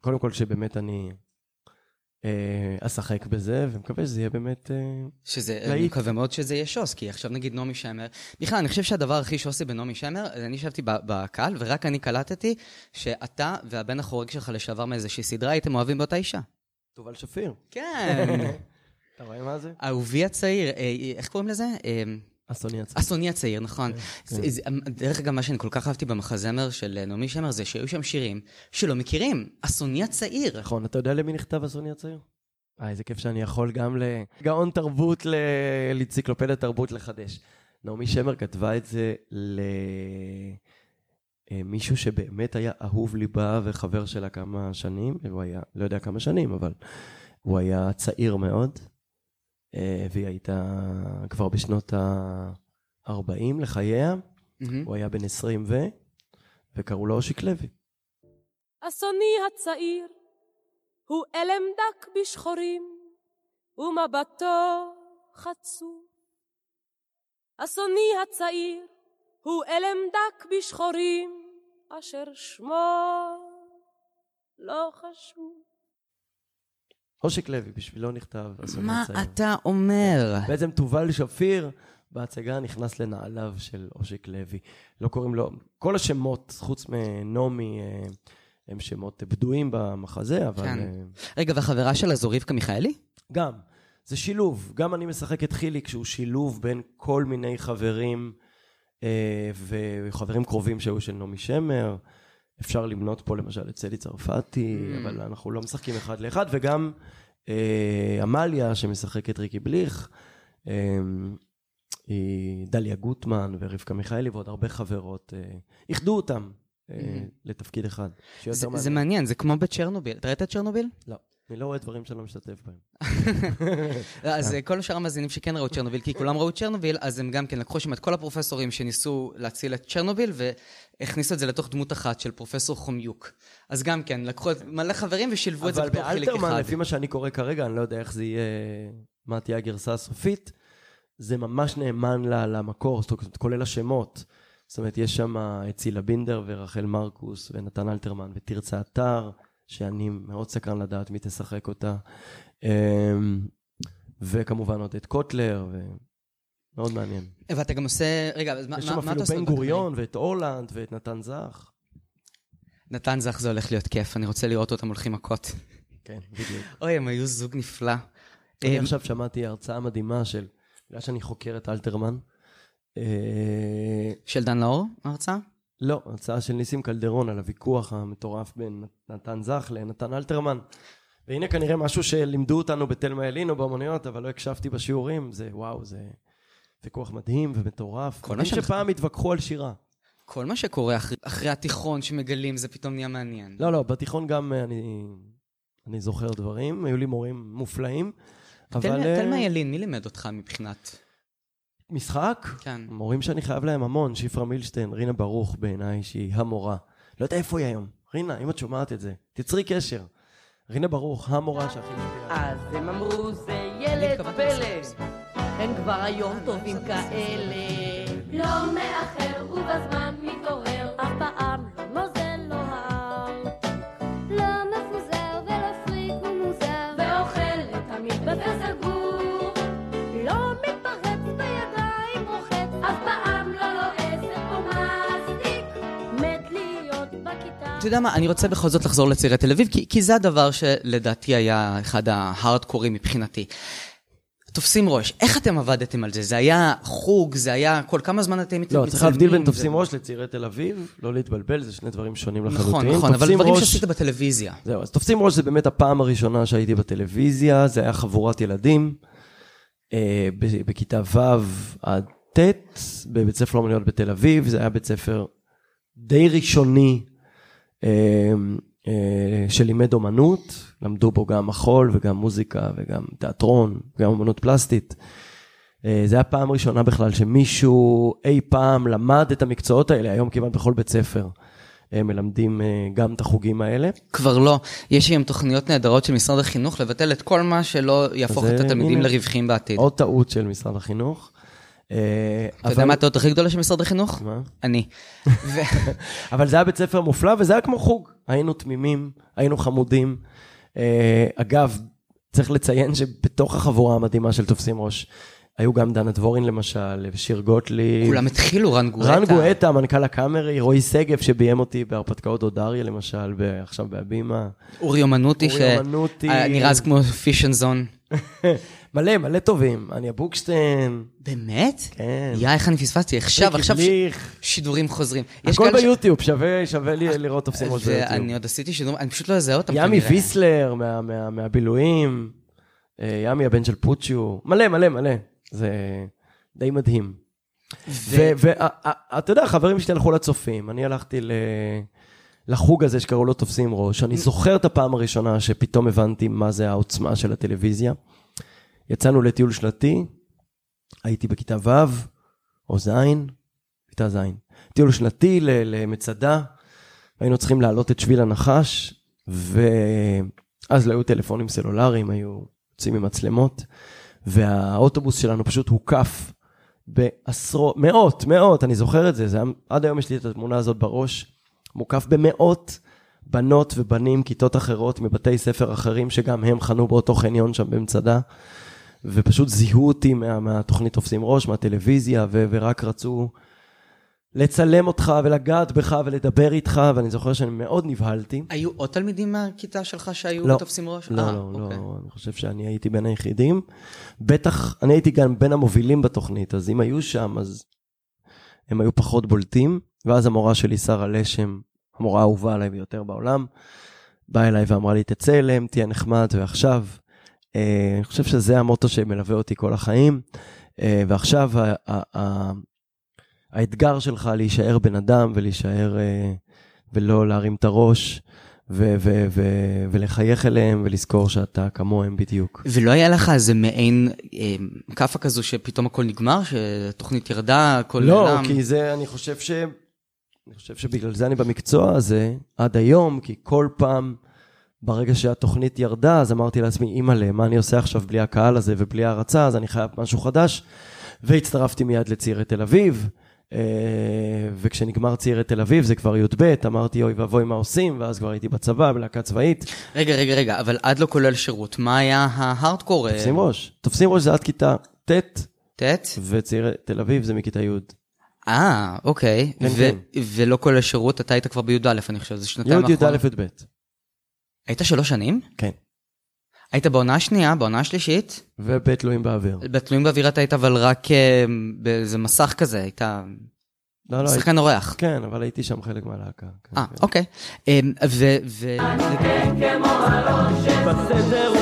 [SPEAKER 2] קודם כל שבאמת אני אשחק בזה, ומקווה שזה יהיה באמת... אה,
[SPEAKER 1] שזה,
[SPEAKER 2] להיט.
[SPEAKER 1] אני מקווה מאוד שזה יהיה שוס, כי עכשיו נגיד נעמי שמר, בכלל, אני חושב שהדבר הכי שוסי בנעמי שמר, אני ישבתי בקהל, ורק אני קלטתי שאתה והבן החורג שלך לשעבר מאיזושהי סדרה הייתם אוהבים באותה אישה.
[SPEAKER 2] תובל שפיר.
[SPEAKER 1] כן. [laughs]
[SPEAKER 2] אתה רואה מה זה?
[SPEAKER 1] אהובי הצעיר, אה, איך קוראים לזה? אה,
[SPEAKER 2] אסוני עצמי.
[SPEAKER 1] אסוני הצעיר, נכון.
[SPEAKER 2] כן.
[SPEAKER 1] זה- זה- דרך אגב, מה שאני כל כך אהבתי במחזמר של אה, נעמי שמר, זה שהיו שם שירים שלא מכירים. אסוני הצעיר.
[SPEAKER 2] נכון, אתה יודע למי נכתב אסוני הצעיר? אה, איזה כיף שאני יכול גם לגאון תרבות, ל- לאנציקלופדיית תרבות לחדש. נעמי שמר כתבה את זה למישהו שבאמת היה אהוב ליבה וחבר שלה כמה שנים, הוא היה, לא יודע כמה שנים, אבל הוא היה צעיר מאוד, אה, והיא הייתה כבר בשנות ה-40 לחייה. הוא היה בן 20 ו... וקראו לו אושיק לוי.
[SPEAKER 4] אסוני הצעיר הוא אלם דק בשחורים ומבטו חצוף. אסוני הצעיר הוא אלם דק בשחורים אשר שמו לא חשוב.
[SPEAKER 2] אושיק לוי, בשבילו נכתב
[SPEAKER 1] מה
[SPEAKER 2] הצעיר.
[SPEAKER 1] אתה אומר?
[SPEAKER 2] בעצם תובל שפיר בהצגה נכנס לנעליו של אושיק לוי. לא קוראים לו, כל השמות, חוץ מנעמי, אה, הם שמות בדויים במחזה, אבל
[SPEAKER 1] כן.
[SPEAKER 2] אה,
[SPEAKER 1] רגע, והחברה שלה זו רבקה מיכאלי?
[SPEAKER 2] גם, זה שילוב. גם אני משחק את חיליק, שהוא שילוב בין כל מיני חברים, אה, וחברים קרובים שהיו של נעמי שמר, אפשר למנות פה למשל את צלי צרפתי,
[SPEAKER 1] Mm.
[SPEAKER 2] אבל אנחנו לא משחקים אחד לאחד, וגם אה, עמליה שמשחקת ריקי בליך, אה, היא דליה גוטמן ורבקה מיכאלי ועוד הרבה חברות, אה, איחדו אותם אה, לתפקיד אחד.
[SPEAKER 1] זה. זה מעניין, זה כמו בצ'רנוביל. אתה ראית את צ'רנוביל?
[SPEAKER 2] לא, אני לא רואה דברים שאני לא משתתף בהם. [laughs]
[SPEAKER 1] אז אה, כל שאר המאזינים שכן ראו את צ'רנוביל, כי כולם ראו את צ'רנוביל, אז הם גם כן לקחו שם את כל הפרופסורים שניסו להציל את צ'רנוביל, והכניסו את זה לתוך דמות אחת של פרופסור חומיוק. אז גם כן, לקחו את מלא חברים ושילבו את זה
[SPEAKER 2] אבל
[SPEAKER 1] בתוך חלק
[SPEAKER 2] באלתרמן,
[SPEAKER 1] אחד.
[SPEAKER 2] לפי מה שאני קורא כרגע, אני לא יודע איך זה יהיה, מה תהיה הגרסה הסופית, זה ממש נאמן למקור, זאת אומרת, כולל השמות. זאת אומרת, יש שם את צילה בינדר ורחל מרקוס ונתן אלתרמן ותרצה אתר, שאני מאוד סקרן לדעת מי תשחק אותה. אמ, וכמובן עוד את קוטלר, ומאוד מעניין.
[SPEAKER 1] ואתה גם עושה... רגע, אז מה
[SPEAKER 2] יש
[SPEAKER 1] מה-
[SPEAKER 2] שם
[SPEAKER 1] מה אתה
[SPEAKER 2] אפילו
[SPEAKER 1] עושה?
[SPEAKER 2] בן? גוריון ואת אורלנד ואת נתן זך.
[SPEAKER 1] נתן זך זה הולך להיות כיף, אני רוצה לראות אותם הולכים מכות.
[SPEAKER 2] כן, בדיוק. [laughs]
[SPEAKER 1] אוי, הם היו זוג נפלא.
[SPEAKER 2] אני
[SPEAKER 1] אה,
[SPEAKER 2] עכשיו שמעתי הרצאה מדהימה של, בגלל שאני חוקר את אלתרמן, אה,
[SPEAKER 1] של דן לאור, ההרצאה?
[SPEAKER 2] לא, הרצאה של ניסים קלדרון על הוויכוח המטורף בין נתן זך לנתן אלתרמן. והנה כנראה משהו שלימדו אותנו בתלמה ילין או באמנויות, אבל לא הקשבתי בשיעורים, זה וואו, זה ויכוח מדהים ומטורף.
[SPEAKER 1] כל מה
[SPEAKER 2] שפעם התווכחו על שירה.
[SPEAKER 1] כל מה שקורה אחרי, אחרי התיכון שמגלים, זה פתאום נהיה מעניין.
[SPEAKER 2] לא, לא, בתיכון גם אה, אני, אני זוכר דברים, היו לי מורים מופלאים, אבל...
[SPEAKER 1] תלמה
[SPEAKER 2] אה,
[SPEAKER 1] תלמה ילין, מי לימד אותך מבחינת...
[SPEAKER 2] משחק?
[SPEAKER 1] כן.
[SPEAKER 2] מורים שאני חייב להם המון, שפרה מילשטיין, רינה ברוך בעיניי, שהיא המורה. לא יודע איפה היא היום. רינה, אם את שומעת את זה, תצרי קשר. רינה ברוך, המורה שהכי משפיעה.
[SPEAKER 5] אז הם אמרו זה ילד פלא. הם כבר היום טובים כאלה.
[SPEAKER 4] לא מאחר ובזמן
[SPEAKER 1] אתה יודע מה, אני רוצה בכל זאת לחזור לצירי תל אביב, כי, כי זה הדבר שלדעתי היה אחד ההארדקורים מבחינתי. תופסים ראש, איך אתם עבדתם על זה? זה היה חוג, זה היה כל כמה זמן אתם מצלמים?
[SPEAKER 2] לא, צריך להבדיל בין
[SPEAKER 1] זה-
[SPEAKER 2] תופסים ראש לצעירי תל אביב, לא להתבלבל, זה שני דברים שונים לחלוטין.
[SPEAKER 1] נכון, נכון, אבל דברים
[SPEAKER 2] ראש-
[SPEAKER 1] שעשית בטלוויזיה.
[SPEAKER 2] זהו, אז תופסים ראש זה באמת הפעם הראשונה שהייתי בטלוויזיה, זה היה חבורת ילדים, אה, בכיתה ו' עד ט', בבית ספר לאומניות בתל אביב, זה היה בית ספר די ראשוני שלימד אומנות, למדו בו גם מחול וגם מוזיקה וגם תיאטרון, גם אומנות פלסטית. אה, זה היה פעם ראשונה בכלל שמישהו אי פעם למד את המקצועות האלה, היום כמעט בכל בית ספר. מלמדים אה, גם את החוגים האלה.
[SPEAKER 1] כבר לא. יש היום תוכניות נהדרות של משרד החינוך לבטל את כל מה שלא יהפוך את
[SPEAKER 2] אה,
[SPEAKER 1] התלמידים
[SPEAKER 2] הנה.
[SPEAKER 1] לרווחים בעתיד.
[SPEAKER 2] עוד טעות של משרד החינוך. אה,
[SPEAKER 1] אתה יודע מה הטעות הכי גדולה של משרד החינוך?
[SPEAKER 2] מה?
[SPEAKER 1] אני. [laughs]
[SPEAKER 2] אבל זה היה בית ספר מופלא, וזה היה כמו חוג. היינו תמימים, היינו חמודים. אה, אגב, צריך לציין שבתוך החבורה המדהימה של תופסים ראש, היו גם דנה דבורין למשל, ושיר גוטליב.
[SPEAKER 1] כולם התחילו, רן גואטה.
[SPEAKER 2] רן גואטה, מנכ"ל הקאמרי, רועי שגב שביים אותי בהרפתקאות אודריה למשל, ועכשיו בהבימה.
[SPEAKER 1] אורי אומנותי. שנראה אז כמו פישן זון. [laughs]
[SPEAKER 2] מלא, מלא טובים. אניה בוקשטיין,
[SPEAKER 1] באמת?
[SPEAKER 2] כן.
[SPEAKER 1] יא, איך אני פספסתי? עכשיו, עכשיו ש-. שידורים חוזרים.
[SPEAKER 2] הכל
[SPEAKER 1] כאלה ש-
[SPEAKER 2] ביוטיוב, שווה שווה לי לראות תופסים ראש ביוטיוב.
[SPEAKER 1] ואני עוד עשיתי שידורים, אני פשוט לא אזהה אותם.
[SPEAKER 2] ימי. ויסלר מה- מה- מהבילויים, אה, ימי הבן של פוצ'ו, מלא מלא מלא, זה די מדהים. ואתה יודע, חברים שלי הלכו לצופים, אני הלכתי ל- לחוג הזה שקראו לו תופסים ראש, אני זוכר את הפעם הראשונה שפתאום הבנתי מה זה העוצמה של הטלוויזיה. יצאנו לטיול שנתי, הייתי בכיתה ו' או ז', כיתה ז', טיול ל- למצדה, היינו צריכים לעלות את שביל הנחש, ואז לא היו טלפונים סלולריים, היו יוצאים עם מצלמות, והאוטובוס שלנו פשוט הוקף בעשרות, מאות, מאות, אני זוכר את זה, זה היה, עד היום יש לי את התמונה הזאת בראש, מוקף במאות בנות ובנים, כיתות אחרות מבתי ספר אחרים, שגם הם חנו באותו חניון שם במצדה, ופשוט זיהו אותי מה, מהתוכנית תופסים ראש, מהטלוויזיה, ו, ורק רצו לצלם אותך ולגעת בך ולדבר איתך, ואני זוכר שאני מאוד נבהלתי.
[SPEAKER 1] היו עוד תלמידים מהכיתה שלך שהיו
[SPEAKER 2] לא.
[SPEAKER 1] תופסים ראש?
[SPEAKER 2] לא,
[SPEAKER 1] אה,
[SPEAKER 2] לא,
[SPEAKER 1] אוקיי.
[SPEAKER 2] לא, אני חושב שאני הייתי בין היחידים. בטח, אני הייתי גם בין המובילים בתוכנית, אז אם היו שם, אז הם היו פחות בולטים. ואז המורה שלי, שרה לשם, המורה האהובה עליי ביותר בעולם, באה אליי ואמרה לי, תצא אליהם, תהיה נחמד, ועכשיו. אה, אני חושב שזה המוטו שמלווה אותי כל החיים, אה, ועכשיו האתגר שלך להישאר בן אדם ולהישאר, אה, ולא להרים את הראש, ו- ו- ו- ולחייך אליהם ולזכור שאתה כמוהם בדיוק.
[SPEAKER 1] ולא היה לך איזה מעין אה, כאפה כזו שפתאום הכל נגמר, שהתוכנית ירדה, הכל
[SPEAKER 2] לא,
[SPEAKER 1] נעלם?
[SPEAKER 2] כי זה, אני חושב ש... אני חושב שבגלל זה אני במקצוע הזה עד היום, כי כל פעם, ברגע שהתוכנית ירדה, אז אמרתי לעצמי, אימא'לה, מה אני עושה עכשיו בלי הקהל הזה ובלי הערצה, אז אני חייב משהו חדש. והצטרפתי מיד לצעירי תל אביב, אה, וכשנגמר צעירי תל אביב, זה כבר י"ב, אמרתי, אוי ואבוי, מה עושים? ואז כבר הייתי בצבא, בלהקה צבאית.
[SPEAKER 1] רגע, רגע, רגע, אבל עד לא כולל שירות, מה היה ההארדקור?
[SPEAKER 2] תופסים ראש. תופסים ראש זה עד כיתה ט',
[SPEAKER 1] ט'?
[SPEAKER 2] וצעירי תל אביב זה מכיתה י'.
[SPEAKER 1] אה, אוקיי.
[SPEAKER 2] כן,
[SPEAKER 1] ו-
[SPEAKER 2] כן.
[SPEAKER 1] ולא כולל שירות, אתה היית כבר בי"א, אני חושב, זה שנתיים
[SPEAKER 2] י', י"א. י"ב. היית
[SPEAKER 1] שלוש שנים?
[SPEAKER 2] כן.
[SPEAKER 1] היית בעונה השנייה, בעונה השלישית.
[SPEAKER 2] וב' תלויים באוויר.
[SPEAKER 1] בתלויים באוויר אתה היית אבל רק אה, באיזה מסך כזה, היית
[SPEAKER 2] לא, לא,
[SPEAKER 1] שחקן אורח.
[SPEAKER 2] כן, אבל הייתי שם חלק מהלהקה. כן,
[SPEAKER 1] אה,
[SPEAKER 2] כן.
[SPEAKER 1] אוקיי. אה, ו... ו-
[SPEAKER 3] בסדר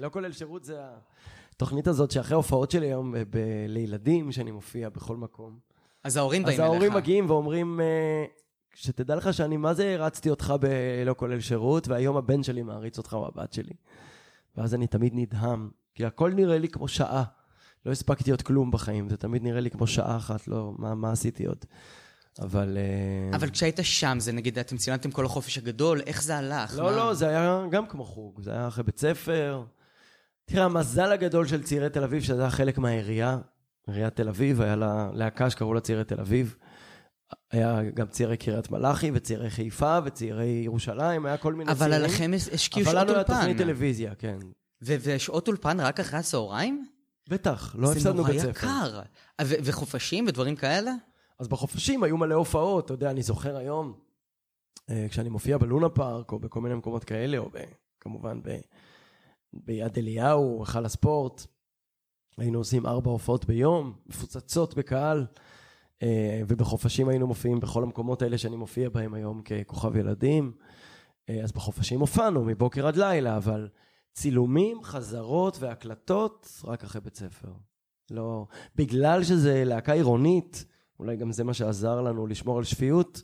[SPEAKER 2] לא כולל שירות זה התוכנית הזאת שאחרי ההופעות שלי היום ב- ב- לילדים, שאני מופיע בכל מקום.
[SPEAKER 1] אז ההורים באים
[SPEAKER 2] אז
[SPEAKER 1] אליך.
[SPEAKER 2] ההורים מגיעים ואומרים, אה, שתדע לך שאני מה זה הרצתי אותך בלא כולל שירות, והיום הבן שלי מעריץ אותך או הבת שלי. ואז אני תמיד נדהם, כי הכל נראה לי כמו שעה. לא הספקתי עוד כלום בחיים, זה תמיד נראה לי כמו שעה אחת, לא, מה, מה עשיתי עוד? אבל... אה,
[SPEAKER 1] אבל כשהיית שם, זה נגיד, אתם צילמתם כל החופש הגדול, איך זה הלך?
[SPEAKER 2] לא,
[SPEAKER 1] מה?
[SPEAKER 2] לא, זה היה גם כמו חוג, זה היה אחרי בית ספר. תראה, המזל הגדול של צעירי תל אביב, שזה היה חלק מהעירייה, עיריית תל אביב, היה לה להקה שקראו לה צעירי תל אביב. היה גם צעירי קריית מלאכי, וצעירי חיפה, וצעירי ירושלים, היה כל מיני
[SPEAKER 1] אבל
[SPEAKER 2] צעירים.
[SPEAKER 1] עליכם השקיעו
[SPEAKER 2] אבל
[SPEAKER 1] שעות
[SPEAKER 2] לנו היה
[SPEAKER 1] אולפן.
[SPEAKER 2] תוכנית טלוויזיה, כן.
[SPEAKER 1] ו- ושעות אולפן רק אחרי הצהריים?
[SPEAKER 2] בטח, לא הפסדנו בית
[SPEAKER 1] זה
[SPEAKER 2] ספר.
[SPEAKER 1] נורא יקר. וחופשים ודברים כאלה?
[SPEAKER 2] אז בחופשים היו מלא הופעות, אתה יודע, אני זוכר היום, אה, כשאני מופיע בלונה פארק, או בכל מיני מקומות כאלה, או ב, כמובן ב, ביד אליהו, היכל הספורט, היינו עושים ארבע הופעות ביום, מפוצצות בקהל, אה, ובחופשים היינו מופיעים בכל המקומות האלה שאני מופיע בהם היום ככוכב ילדים. אה, אז בחופשים הופענו מבוקר עד לילה, אבל צילומים, חזרות והקלטות, רק אחרי בית ספר. לא, בגלל שזה להקה עירונית, אולי גם זה מה שעזר לנו לשמור על שפיות,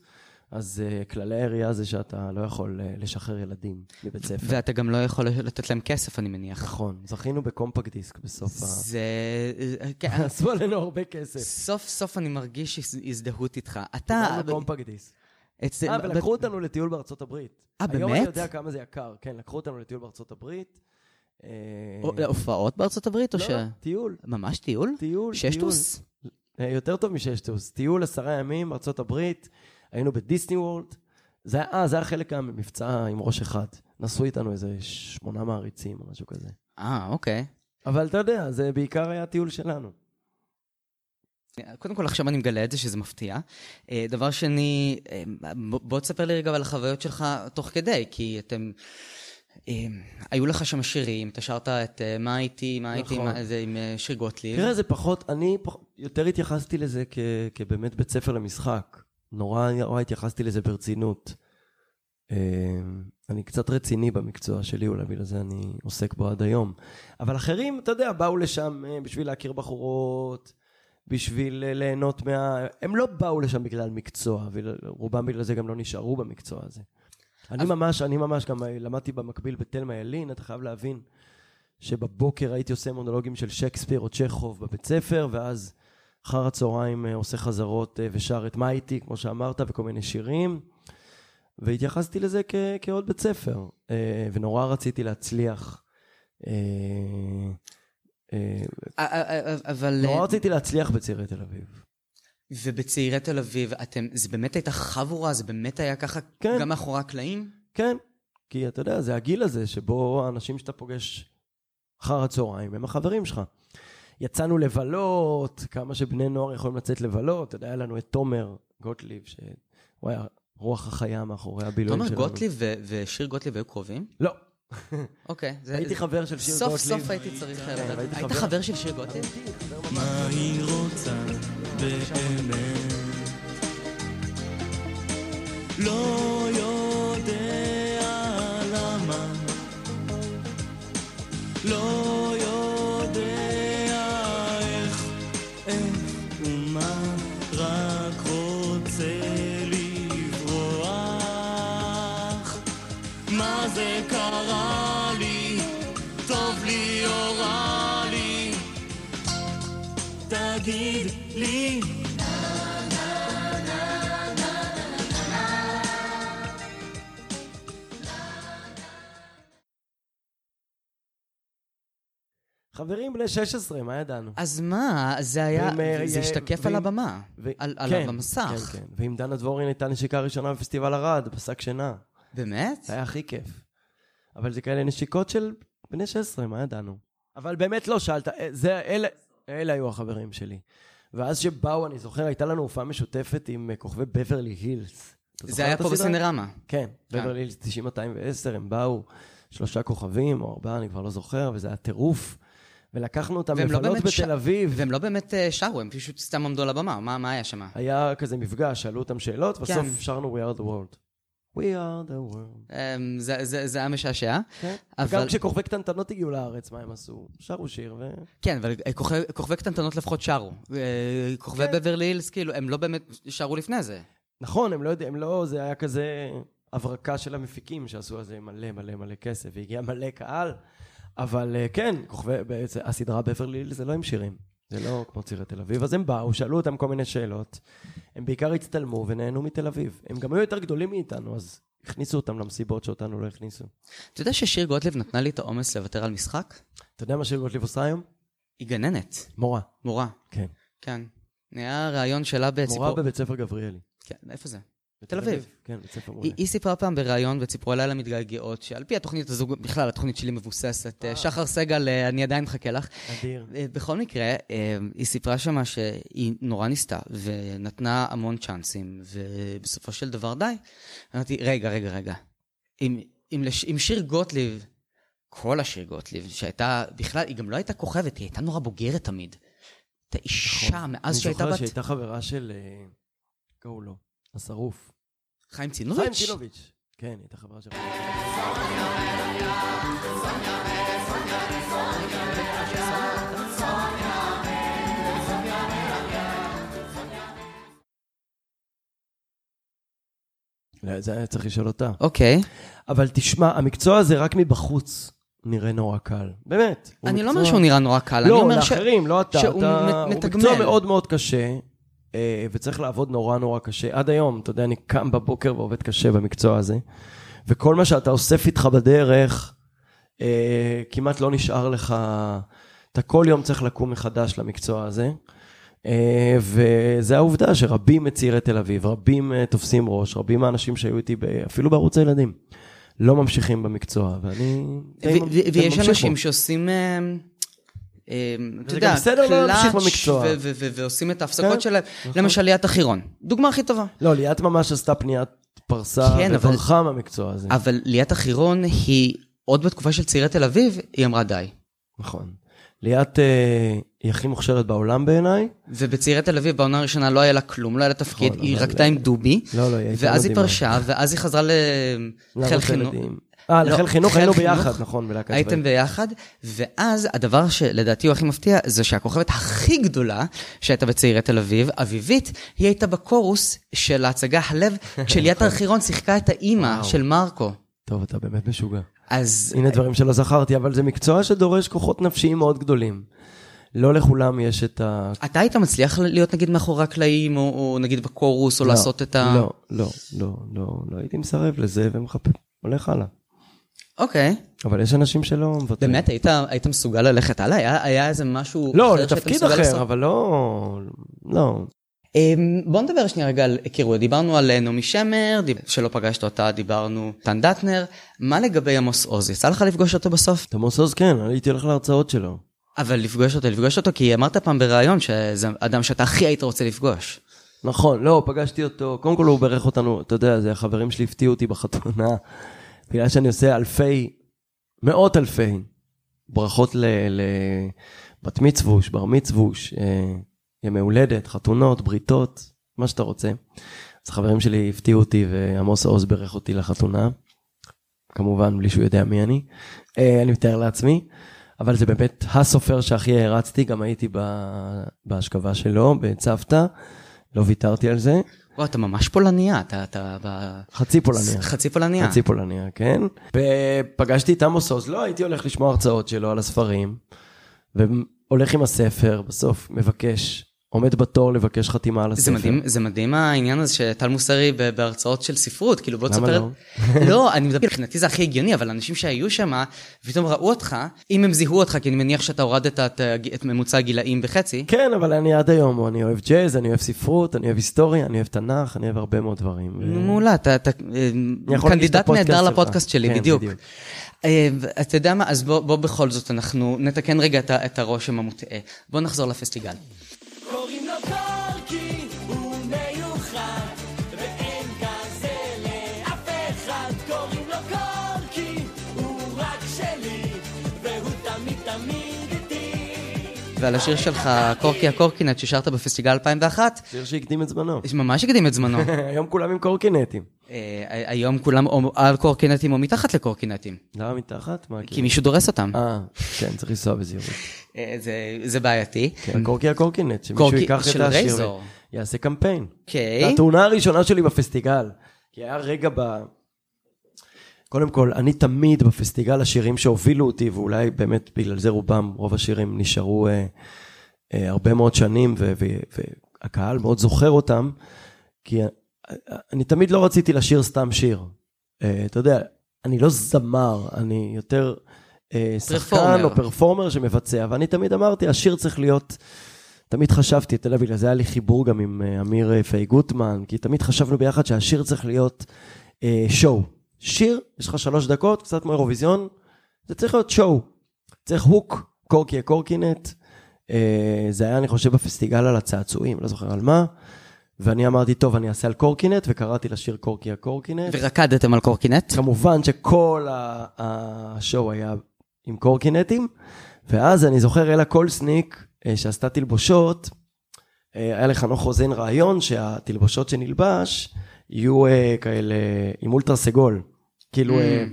[SPEAKER 2] אז uh, כללי העירייה זה שאתה לא יכול uh, לשחרר ילדים מבית ספר.
[SPEAKER 1] ואתה גם לא יכול לתת להם כסף, אני מניח.
[SPEAKER 2] נכון, זכינו בקומפקט דיסק בסוף ה...
[SPEAKER 1] זה... כן,
[SPEAKER 2] עשו עלינו הרבה כסף.
[SPEAKER 1] סוף סוף אני מרגיש הז- הזדהות איתך. אתה...
[SPEAKER 2] קיבלנו קומפקט דיסק. אה, ולקחו אותנו לטיול בארצות הברית.
[SPEAKER 1] אה,
[SPEAKER 2] היום אני
[SPEAKER 1] באמת?
[SPEAKER 2] יודע כמה זה יקר. כן, לקחו אותנו לטיול בארצות הברית. אה,
[SPEAKER 1] הופעות בארצות הברית או
[SPEAKER 2] לא,
[SPEAKER 1] ש...
[SPEAKER 2] לא, טיול,
[SPEAKER 1] ממש טיול?
[SPEAKER 2] טיול,
[SPEAKER 1] ששטוס?
[SPEAKER 2] אה, יותר טוב מששטוס. טיול עשרה ימים, הברית, היינו בדיסני וורלד. זה היה, אה, זה היה חלק מהמבצע עם ראש אחד. נסעו איתנו איזה שמונה מעריצים או משהו כזה.
[SPEAKER 1] אה, אוקיי.
[SPEAKER 2] אבל אתה יודע, זה בעיקר היה טיול שלנו.
[SPEAKER 1] קודם כל, עכשיו אני מגלה את זה, שזה מפתיע. אה, דבר שני, אה, בוא תספר לי רגע על החוויות שלך תוך כדי, כי אתם... אה, היו לך שם שירים, אתה שרת את אה, מה הייתי, מה הייתי,
[SPEAKER 2] נכון.
[SPEAKER 1] מה- זה עם אה, שיר גוטליב.
[SPEAKER 2] תראה, זה פחות, אני יותר התייחסתי לזה כבאמת בית ספר למשחק. נורא, נורא התייחסתי לזה ברצינות. אה, אני קצת רציני במקצוע שלי, אולי בגלל זה אני עוסק בו עד היום. אבל אחרים, אתה יודע, באו לשם אה, בשביל להכיר בחורות, בשביל ליהנות מה... הם לא באו לשם בגלל מקצוע, ורובם בגלל זה גם לא נשארו במקצוע הזה. אני ממש, אני ממש גם למדתי במקביל בתלמה ילין, אתה חייב להבין שבבוקר הייתי עושה מונולוגים של שייקספיר או צ'כוב בבית ספר, ואז אחר הצהריים אה, עושה חזרות אה, ושר את מה הייתי, כמו שאמרת, וכל מיני שירים. והתייחסתי לזה כ- כעוד בית ספר, אה, ונורא רציתי להצליח.
[SPEAKER 1] אבל...
[SPEAKER 2] נורא רציתי להצליח בצעירי תל אביב.
[SPEAKER 1] ובצעירי תל אביב, אתם, זה באמת הייתה חבורה? זה באמת היה ככה
[SPEAKER 2] כן.
[SPEAKER 1] גם מאחורי הקלעים?
[SPEAKER 2] כן, כי אתה יודע, זה הגיל הזה שבו האנשים שאתה פוגש אחר הצהריים הם החברים שלך. יצאנו לבלות, כמה שבני נוער יכולים לצאת לבלות, אתה יודע, היה לנו את תומר גוטליב, שהוא היה רוח החיה מאחורי הבילוי
[SPEAKER 1] תומר
[SPEAKER 2] שלנו.
[SPEAKER 1] גוטליב ו- ושיר גוטליב היו קרובים?
[SPEAKER 2] לא,
[SPEAKER 1] אוקיי. זה-
[SPEAKER 2] הייתי חבר של שיר
[SPEAKER 1] סוף
[SPEAKER 2] גוטליב.
[SPEAKER 1] סוף הייתי צריך...
[SPEAKER 2] כן,
[SPEAKER 1] היית
[SPEAKER 2] חבר
[SPEAKER 1] של שיר גוטליב?
[SPEAKER 3] מה היא רוצה באמת? לא יודע למה לא יודע איך, איך ומה רק רוצה לברוח מה זה קרה לי? טוב לי או רע לי? תגיד
[SPEAKER 2] חברים בני 16, מה ידענו?
[SPEAKER 1] אז מה, זה היה...
[SPEAKER 2] ועם, אה,
[SPEAKER 1] זה
[SPEAKER 2] אה,
[SPEAKER 1] השתקף על
[SPEAKER 2] ועם-
[SPEAKER 1] הבמה.
[SPEAKER 2] ו-
[SPEAKER 1] על על
[SPEAKER 2] כן,
[SPEAKER 1] המסך.
[SPEAKER 2] כן, כן. ועם דנה דבורין הייתה נשיקה ראשונה בפסטיבל ערד, בשק שינה.
[SPEAKER 1] באמת?
[SPEAKER 2] זה היה הכי כיף. אבל זה כאלה נשיקות של בני 16, מה ידענו? אבל באמת לא, שאלת, אה, זה, אלה, אלה היו החברים שלי. ואז שבאו, אני זוכר, הייתה לנו הופעה משותפת עם אה, כוכבי בברלי הילס.
[SPEAKER 1] זה היה פה? בסינרמה.
[SPEAKER 2] כן. בברלי הילס 90-210, הם באו, שלושה כוכבים, או ארבעה, אני כבר לא זוכר, וזה היה טירוף. ולקחנו אותם
[SPEAKER 1] לא
[SPEAKER 2] לבלות
[SPEAKER 1] ש-
[SPEAKER 2] בתל אביב.
[SPEAKER 1] והם לא באמת אה, שרו, הם פשוט סתם עמדו על הבמה. מה מה היה שם?
[SPEAKER 2] היה כזה מפגש, שאלו אותם שאלות, בסוף
[SPEAKER 1] כן.
[SPEAKER 2] שרנו We are the world. We are the world.
[SPEAKER 1] אמ, זה- זה זה היה משעשע.
[SPEAKER 2] כן.
[SPEAKER 1] אבל-
[SPEAKER 2] וגם כשכוכבי קטנטנות הגיעו לארץ, מה הם עשו? שרו שיר ו...
[SPEAKER 1] כן, אבל אה, כוכבי- כוכבי קטנטנות לפחות שרו. אה, כוכבי
[SPEAKER 2] כן.
[SPEAKER 1] בברלי הילס, כאילו, הם לא באמת שרו לפני זה.
[SPEAKER 2] נכון, הם לא יודעים, הם לא, זה היה כזה הברקה של המפיקים שעשו על זה מלא מלא מלא כסף, והגיע מלא קהל, אבל אה, כן, כוכבי, הסדרה בברלי הילס זה לא עם שירים, זה לא כמו צירי תל אביב, אז הם באו, שאלו אותם כל מיני שאלות, הם בעיקר הצטלמו ונהנו מתל אביב. הם גם היו יותר גדולים מאיתנו, אז הכניסו אותם למסיבות שאותנו לא הכניסו.
[SPEAKER 1] אתה יודע ששיר גוטליב נתנה לי את האומץ לוותר על משחק?
[SPEAKER 2] אתה יודע מה שיר גוטליב עושה היום?
[SPEAKER 1] היא גננת,
[SPEAKER 2] מורה.
[SPEAKER 1] מורה.
[SPEAKER 2] כן.
[SPEAKER 1] כן. היה ראיון שלה בציפור...
[SPEAKER 2] מורה בבית ספר גבריאלי.
[SPEAKER 1] כן, איפה זה?
[SPEAKER 2] בתל
[SPEAKER 1] אביב.
[SPEAKER 2] כן, בית ספר מעולה.
[SPEAKER 1] היא, סיפרה פעם בריאיון וציפרו עליה למתגעגעות, שעל פי התוכנית הזו, בכלל התוכנית שלי מבוססת. אה, שחר סגל, אה, אני עדיין מחכה לך.
[SPEAKER 2] אדיר.
[SPEAKER 1] אה, בכל מקרה, אה, היא סיפרה שמה שהיא נורא ניסתה, ונתנה המון צ'אנסים, ובסופו של דבר די. אמרתי, רגע, רגע, רגע. עם שיר גוטליב, כל השיר גוטליב, שהייתה, בכלל, היא גם לא הייתה כוכבת, היא הייתה נורא בוגרת תמיד. הייתה אישה מאז שהייתה
[SPEAKER 2] אני
[SPEAKER 1] בת...
[SPEAKER 2] זוכר שהייתה חברה של... אה, קראו לו, השרוף.
[SPEAKER 1] חיים צינוביץ'?
[SPEAKER 2] חיים צינוביץ'. כן, היא הייתה חברה של... לא, זה היה צריך לשאול אותה.
[SPEAKER 1] אוקיי.
[SPEAKER 2] אבל תשמע, המקצוע הזה רק מבחוץ נראה נורא קל. באמת.
[SPEAKER 1] אני לא
[SPEAKER 2] מקצוע-
[SPEAKER 1] אומר שהוא נראה נורא קל, אני
[SPEAKER 2] לא,
[SPEAKER 1] אומר ש...
[SPEAKER 2] לאחרים, לא אתה.
[SPEAKER 1] שהוא
[SPEAKER 2] אתה...
[SPEAKER 1] מ-
[SPEAKER 2] הוא
[SPEAKER 1] מתגמל.
[SPEAKER 2] מקצוע מאוד מאוד קשה, אה, וצריך לעבוד נורא נורא קשה. עד היום, אתה יודע, אני קם בבוקר ועובד קשה במקצוע הזה, וכל מה שאתה אוסף איתך בדרך, אה, כמעט לא נשאר לך... אתה כל יום צריך לקום מחדש למקצוע הזה. אה, וזה העובדה שרבים מצעירי תל אביב, רבים אה, תופסים ראש, רבים מהאנשים שהיו איתי ב- אפילו בערוץ הילדים, לא ממשיכים במקצוע, ואני די
[SPEAKER 1] ויש אנשים. שעושים, אה, אה, אתה
[SPEAKER 2] זה
[SPEAKER 1] יודע,
[SPEAKER 2] לא
[SPEAKER 1] קלאץ' ועושים את ההפסקות
[SPEAKER 2] כן,
[SPEAKER 1] שלהם.
[SPEAKER 2] נכון.
[SPEAKER 1] למשל ליאת החירון, דוגמה הכי טובה.
[SPEAKER 2] לא, ליאת ממש עשתה פניית פרסה
[SPEAKER 1] כן,
[SPEAKER 2] וברחה מהמקצוע הזה.
[SPEAKER 1] אבל ליאת החירון היא, עוד בתקופה של צעירי תל אביב, היא אמרה די.
[SPEAKER 2] נכון. ליאת אה, היא הכי מוכשרת בעולם בעיניי.
[SPEAKER 1] ובצעירי תל אביב בעונה הראשונה לא היה לה כלום, לא היה לה תפקיד,
[SPEAKER 2] נכון,
[SPEAKER 1] היא רקדה עם דובי,
[SPEAKER 2] לא, לא, היא הייתה
[SPEAKER 1] ואז היא
[SPEAKER 2] מדהימה.
[SPEAKER 1] פרשה, ואז היא חזרה לחיל חינוך.
[SPEAKER 2] אה,
[SPEAKER 1] לא,
[SPEAKER 2] לחיל חינוך היינו. ביחד, נכון, בלהקת
[SPEAKER 1] הייתם
[SPEAKER 2] צבאית.
[SPEAKER 1] ביחד, ואז הדבר שלדעתי הוא הכי מפתיע, זה שהכוכבת הכי גדולה שהייתה בצעירי תל אביב, אביבית, היא הייתה בקורוס של ההצגה הלב, [laughs] כשליאת החירון שיחקה את האימא. של מרקו.
[SPEAKER 2] טוב, אתה באמת משוגע.
[SPEAKER 1] אז
[SPEAKER 2] הנה דברים שלא זכרתי, אבל זה מקצוע שדורש כוחות נפשיים מאוד גדולים. לא לכולם יש את ה...
[SPEAKER 1] אתה היית מצליח להיות נגיד מאחורי הקלעים, או, או נגיד בקורוס, או
[SPEAKER 2] לא,
[SPEAKER 1] לעשות את ה...
[SPEAKER 2] לא, לא, לא, לא, לא הייתי מסרב לזה ומחפש, הולך הלאה.
[SPEAKER 1] אוקיי.
[SPEAKER 2] אבל יש אנשים שלא מוותרים.
[SPEAKER 1] באמת, היית, היית מסוגל ללכת הלאה? היה, היה איזה משהו
[SPEAKER 2] לא,
[SPEAKER 1] אחר שהיית מסוגל
[SPEAKER 2] אחר,
[SPEAKER 1] לעשות?
[SPEAKER 2] אבל לא... לא.
[SPEAKER 1] אמ, בוא נדבר שנייה רגע על היכרות. דיברנו על אה, נעמי שמר, שלא פגשת אותה, דיברנו טן דטנר. מה לגבי עמוס עוז? יצא לך לפגוש אותו בסוף?
[SPEAKER 2] את עמוס עוז כן, הייתי הולך להרצאות שלו.
[SPEAKER 1] אבל לפגוש אותו, לפגוש אותו, כי אמרת פעם בריאיון שזה אדם שאתה הכי היית רוצה לפגוש.
[SPEAKER 2] נכון, לא, פגשתי אותו, קודם כל הוא בירך אותנו, אתה יודע, זה החברים שלי הפתיעו אותי בחתונה, בגלל שאני עושה אלפי מאות אלפי ברכות לבת מצווש, בר מצווש, אה, ימי הולדת, חתונות, בריתות, מה שאתה רוצה. אז חברים שלי הפתיעו אותי ועמוס עוז בירך אותי לחתונה. כמובן, בלי שהוא יודע מי אני. אה, אני מתאר לעצמי. אבל זה באמת הסופר שהכי הערצתי, גם הייתי בהשכבה שלו, בצוותא, לא ויתרתי על זה.
[SPEAKER 1] וואו, אתה ממש פולניה, אתה... אתה ב...
[SPEAKER 2] חצי פולניה.
[SPEAKER 1] חצי פולניה.
[SPEAKER 2] חצי פולניה, כן. ופגשתי את עמוס עוז, לא הייתי הולך לשמוע הרצאות שלו על הספרים, והולך עם הספר, בסוף מבקש, עומד בתור לבקש חתימה על הספר.
[SPEAKER 1] זה מדהים, זה מדהים העניין הזה שטל מוסרי בהרצאות של ספרות, כאילו בוא
[SPEAKER 2] למה
[SPEAKER 1] תספר...
[SPEAKER 2] לא?
[SPEAKER 1] לא, אני מדבר, מבחינתי זה הכי הגיוני, אבל אנשים שהיו שם, ופתאום ראו אותך, אם הם זיהו אותך, כי אני מניח שאתה הורדת את, את ממוצע הגילאים בחצי,
[SPEAKER 2] כן, אבל אני עד היום, אני אוהב ג'אז, אני אוהב ספרות, אני אוהב היסטוריה, אני אוהב תנ"ך, אני אוהב הרבה מאוד דברים.
[SPEAKER 1] מעולה, אתה אתה, קנדידט נהדר. לפודקאסט שלי,
[SPEAKER 2] כן,
[SPEAKER 1] בדיוק.
[SPEAKER 2] בדיוק.
[SPEAKER 1] אה, אתה יודע מה, אז בוא בוא בכל זאת, אנחנו נתקן רגע את את הרושם המוטעה. בוא נחזור לפסטיגל. ועל השיר שלך, קורקי הקורקינט, ששרת בפסטיגל 2001,
[SPEAKER 2] שיר שהקדים את זמנו.
[SPEAKER 1] ממש הקדים את זמנו. [laughs]
[SPEAKER 2] היום כולם עם קורקינטים.
[SPEAKER 1] אה, היום כולם או על קורקינטים או מתחת לקורקינטים,
[SPEAKER 2] למה מתחת? מה,
[SPEAKER 1] כי
[SPEAKER 2] כאילו?
[SPEAKER 1] מישהו דורס אותם.
[SPEAKER 2] אה, כן, צריך לנסוע בזהירות. [laughs]
[SPEAKER 1] אה, זה- בעייתי.
[SPEAKER 2] כן, קורקי הקורקינט, שמישהו
[SPEAKER 1] קורקי-
[SPEAKER 2] ייקח את
[SPEAKER 1] של
[SPEAKER 2] השיר
[SPEAKER 1] רייזור.
[SPEAKER 2] ויעשה קמפיין.
[SPEAKER 1] אוקיי.
[SPEAKER 2] התאונה הראשונה שלי בפסטיגל. כי היה רגע ב... קודם כל, אני תמיד בפסטיגל השירים שהובילו אותי, ואולי באמת בגלל זה רובם, רוב השירים נשארו אה, אה, הרבה מאוד שנים, ו- ו- והקהל מאוד זוכר אותם, כי אה, אני תמיד לא רציתי לשיר סתם שיר. אה, אתה יודע, אני לא זמר, אני יותר אה, שחקן
[SPEAKER 1] פרפורמר.
[SPEAKER 2] או פרפורמר שמבצע, ואני תמיד אמרתי, השיר צריך להיות... תמיד חשבתי, אתה יודע, בגלל זה היה לי חיבור גם עם אה, אמיר אה, פיי גוטמן, כי תמיד חשבנו ביחד שהשיר צריך להיות אה, שואו. שיר, יש לך שלוש דקות, קצת כמו אירוויזיון, זה צריך להיות שואו. צריך הוק, קורקי הקורקינט. אה, זה היה, אני חושב, בפסטיגל על הצעצועים, לא זוכר על מה. ואני אמרתי, טוב, אני אעשה על קורקינט, וקראתי לשיר קורקי הקורקינט.
[SPEAKER 1] ורקדתם על קורקינט?
[SPEAKER 2] כמובן שכל השואו היה עם קורקינטים, ואז אני זוכר אלה קולסניק, אה, שעשתה תלבושות, אה, היה לחנוך רוזן רעיון שהתלבושות שנלבש יהיו כאלה עם אולטרה סגול. כאילו, אה,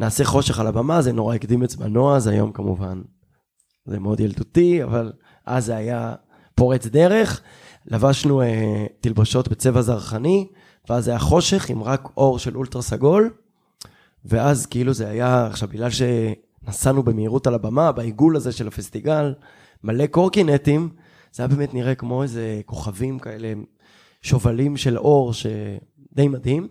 [SPEAKER 2] נעשה חושך על הבמה, זה נורא הקדים את זמנו, אז היום כמובן זה מאוד ילדותי, אבל אז זה היה פורץ דרך. לבשנו אה, תלבושות בצבע זרחני, ואז זה היה חושך עם רק אור של אולטרה סגול, ואז כאילו זה היה, עכשיו בגלל שנסענו במהירות על הבמה, בעיגול הזה של הפסטיגל, מלא קורקינטים, זה היה באמת נראה כמו איזה כוכבים כאלה, שובלים של אור, שדי מדהים.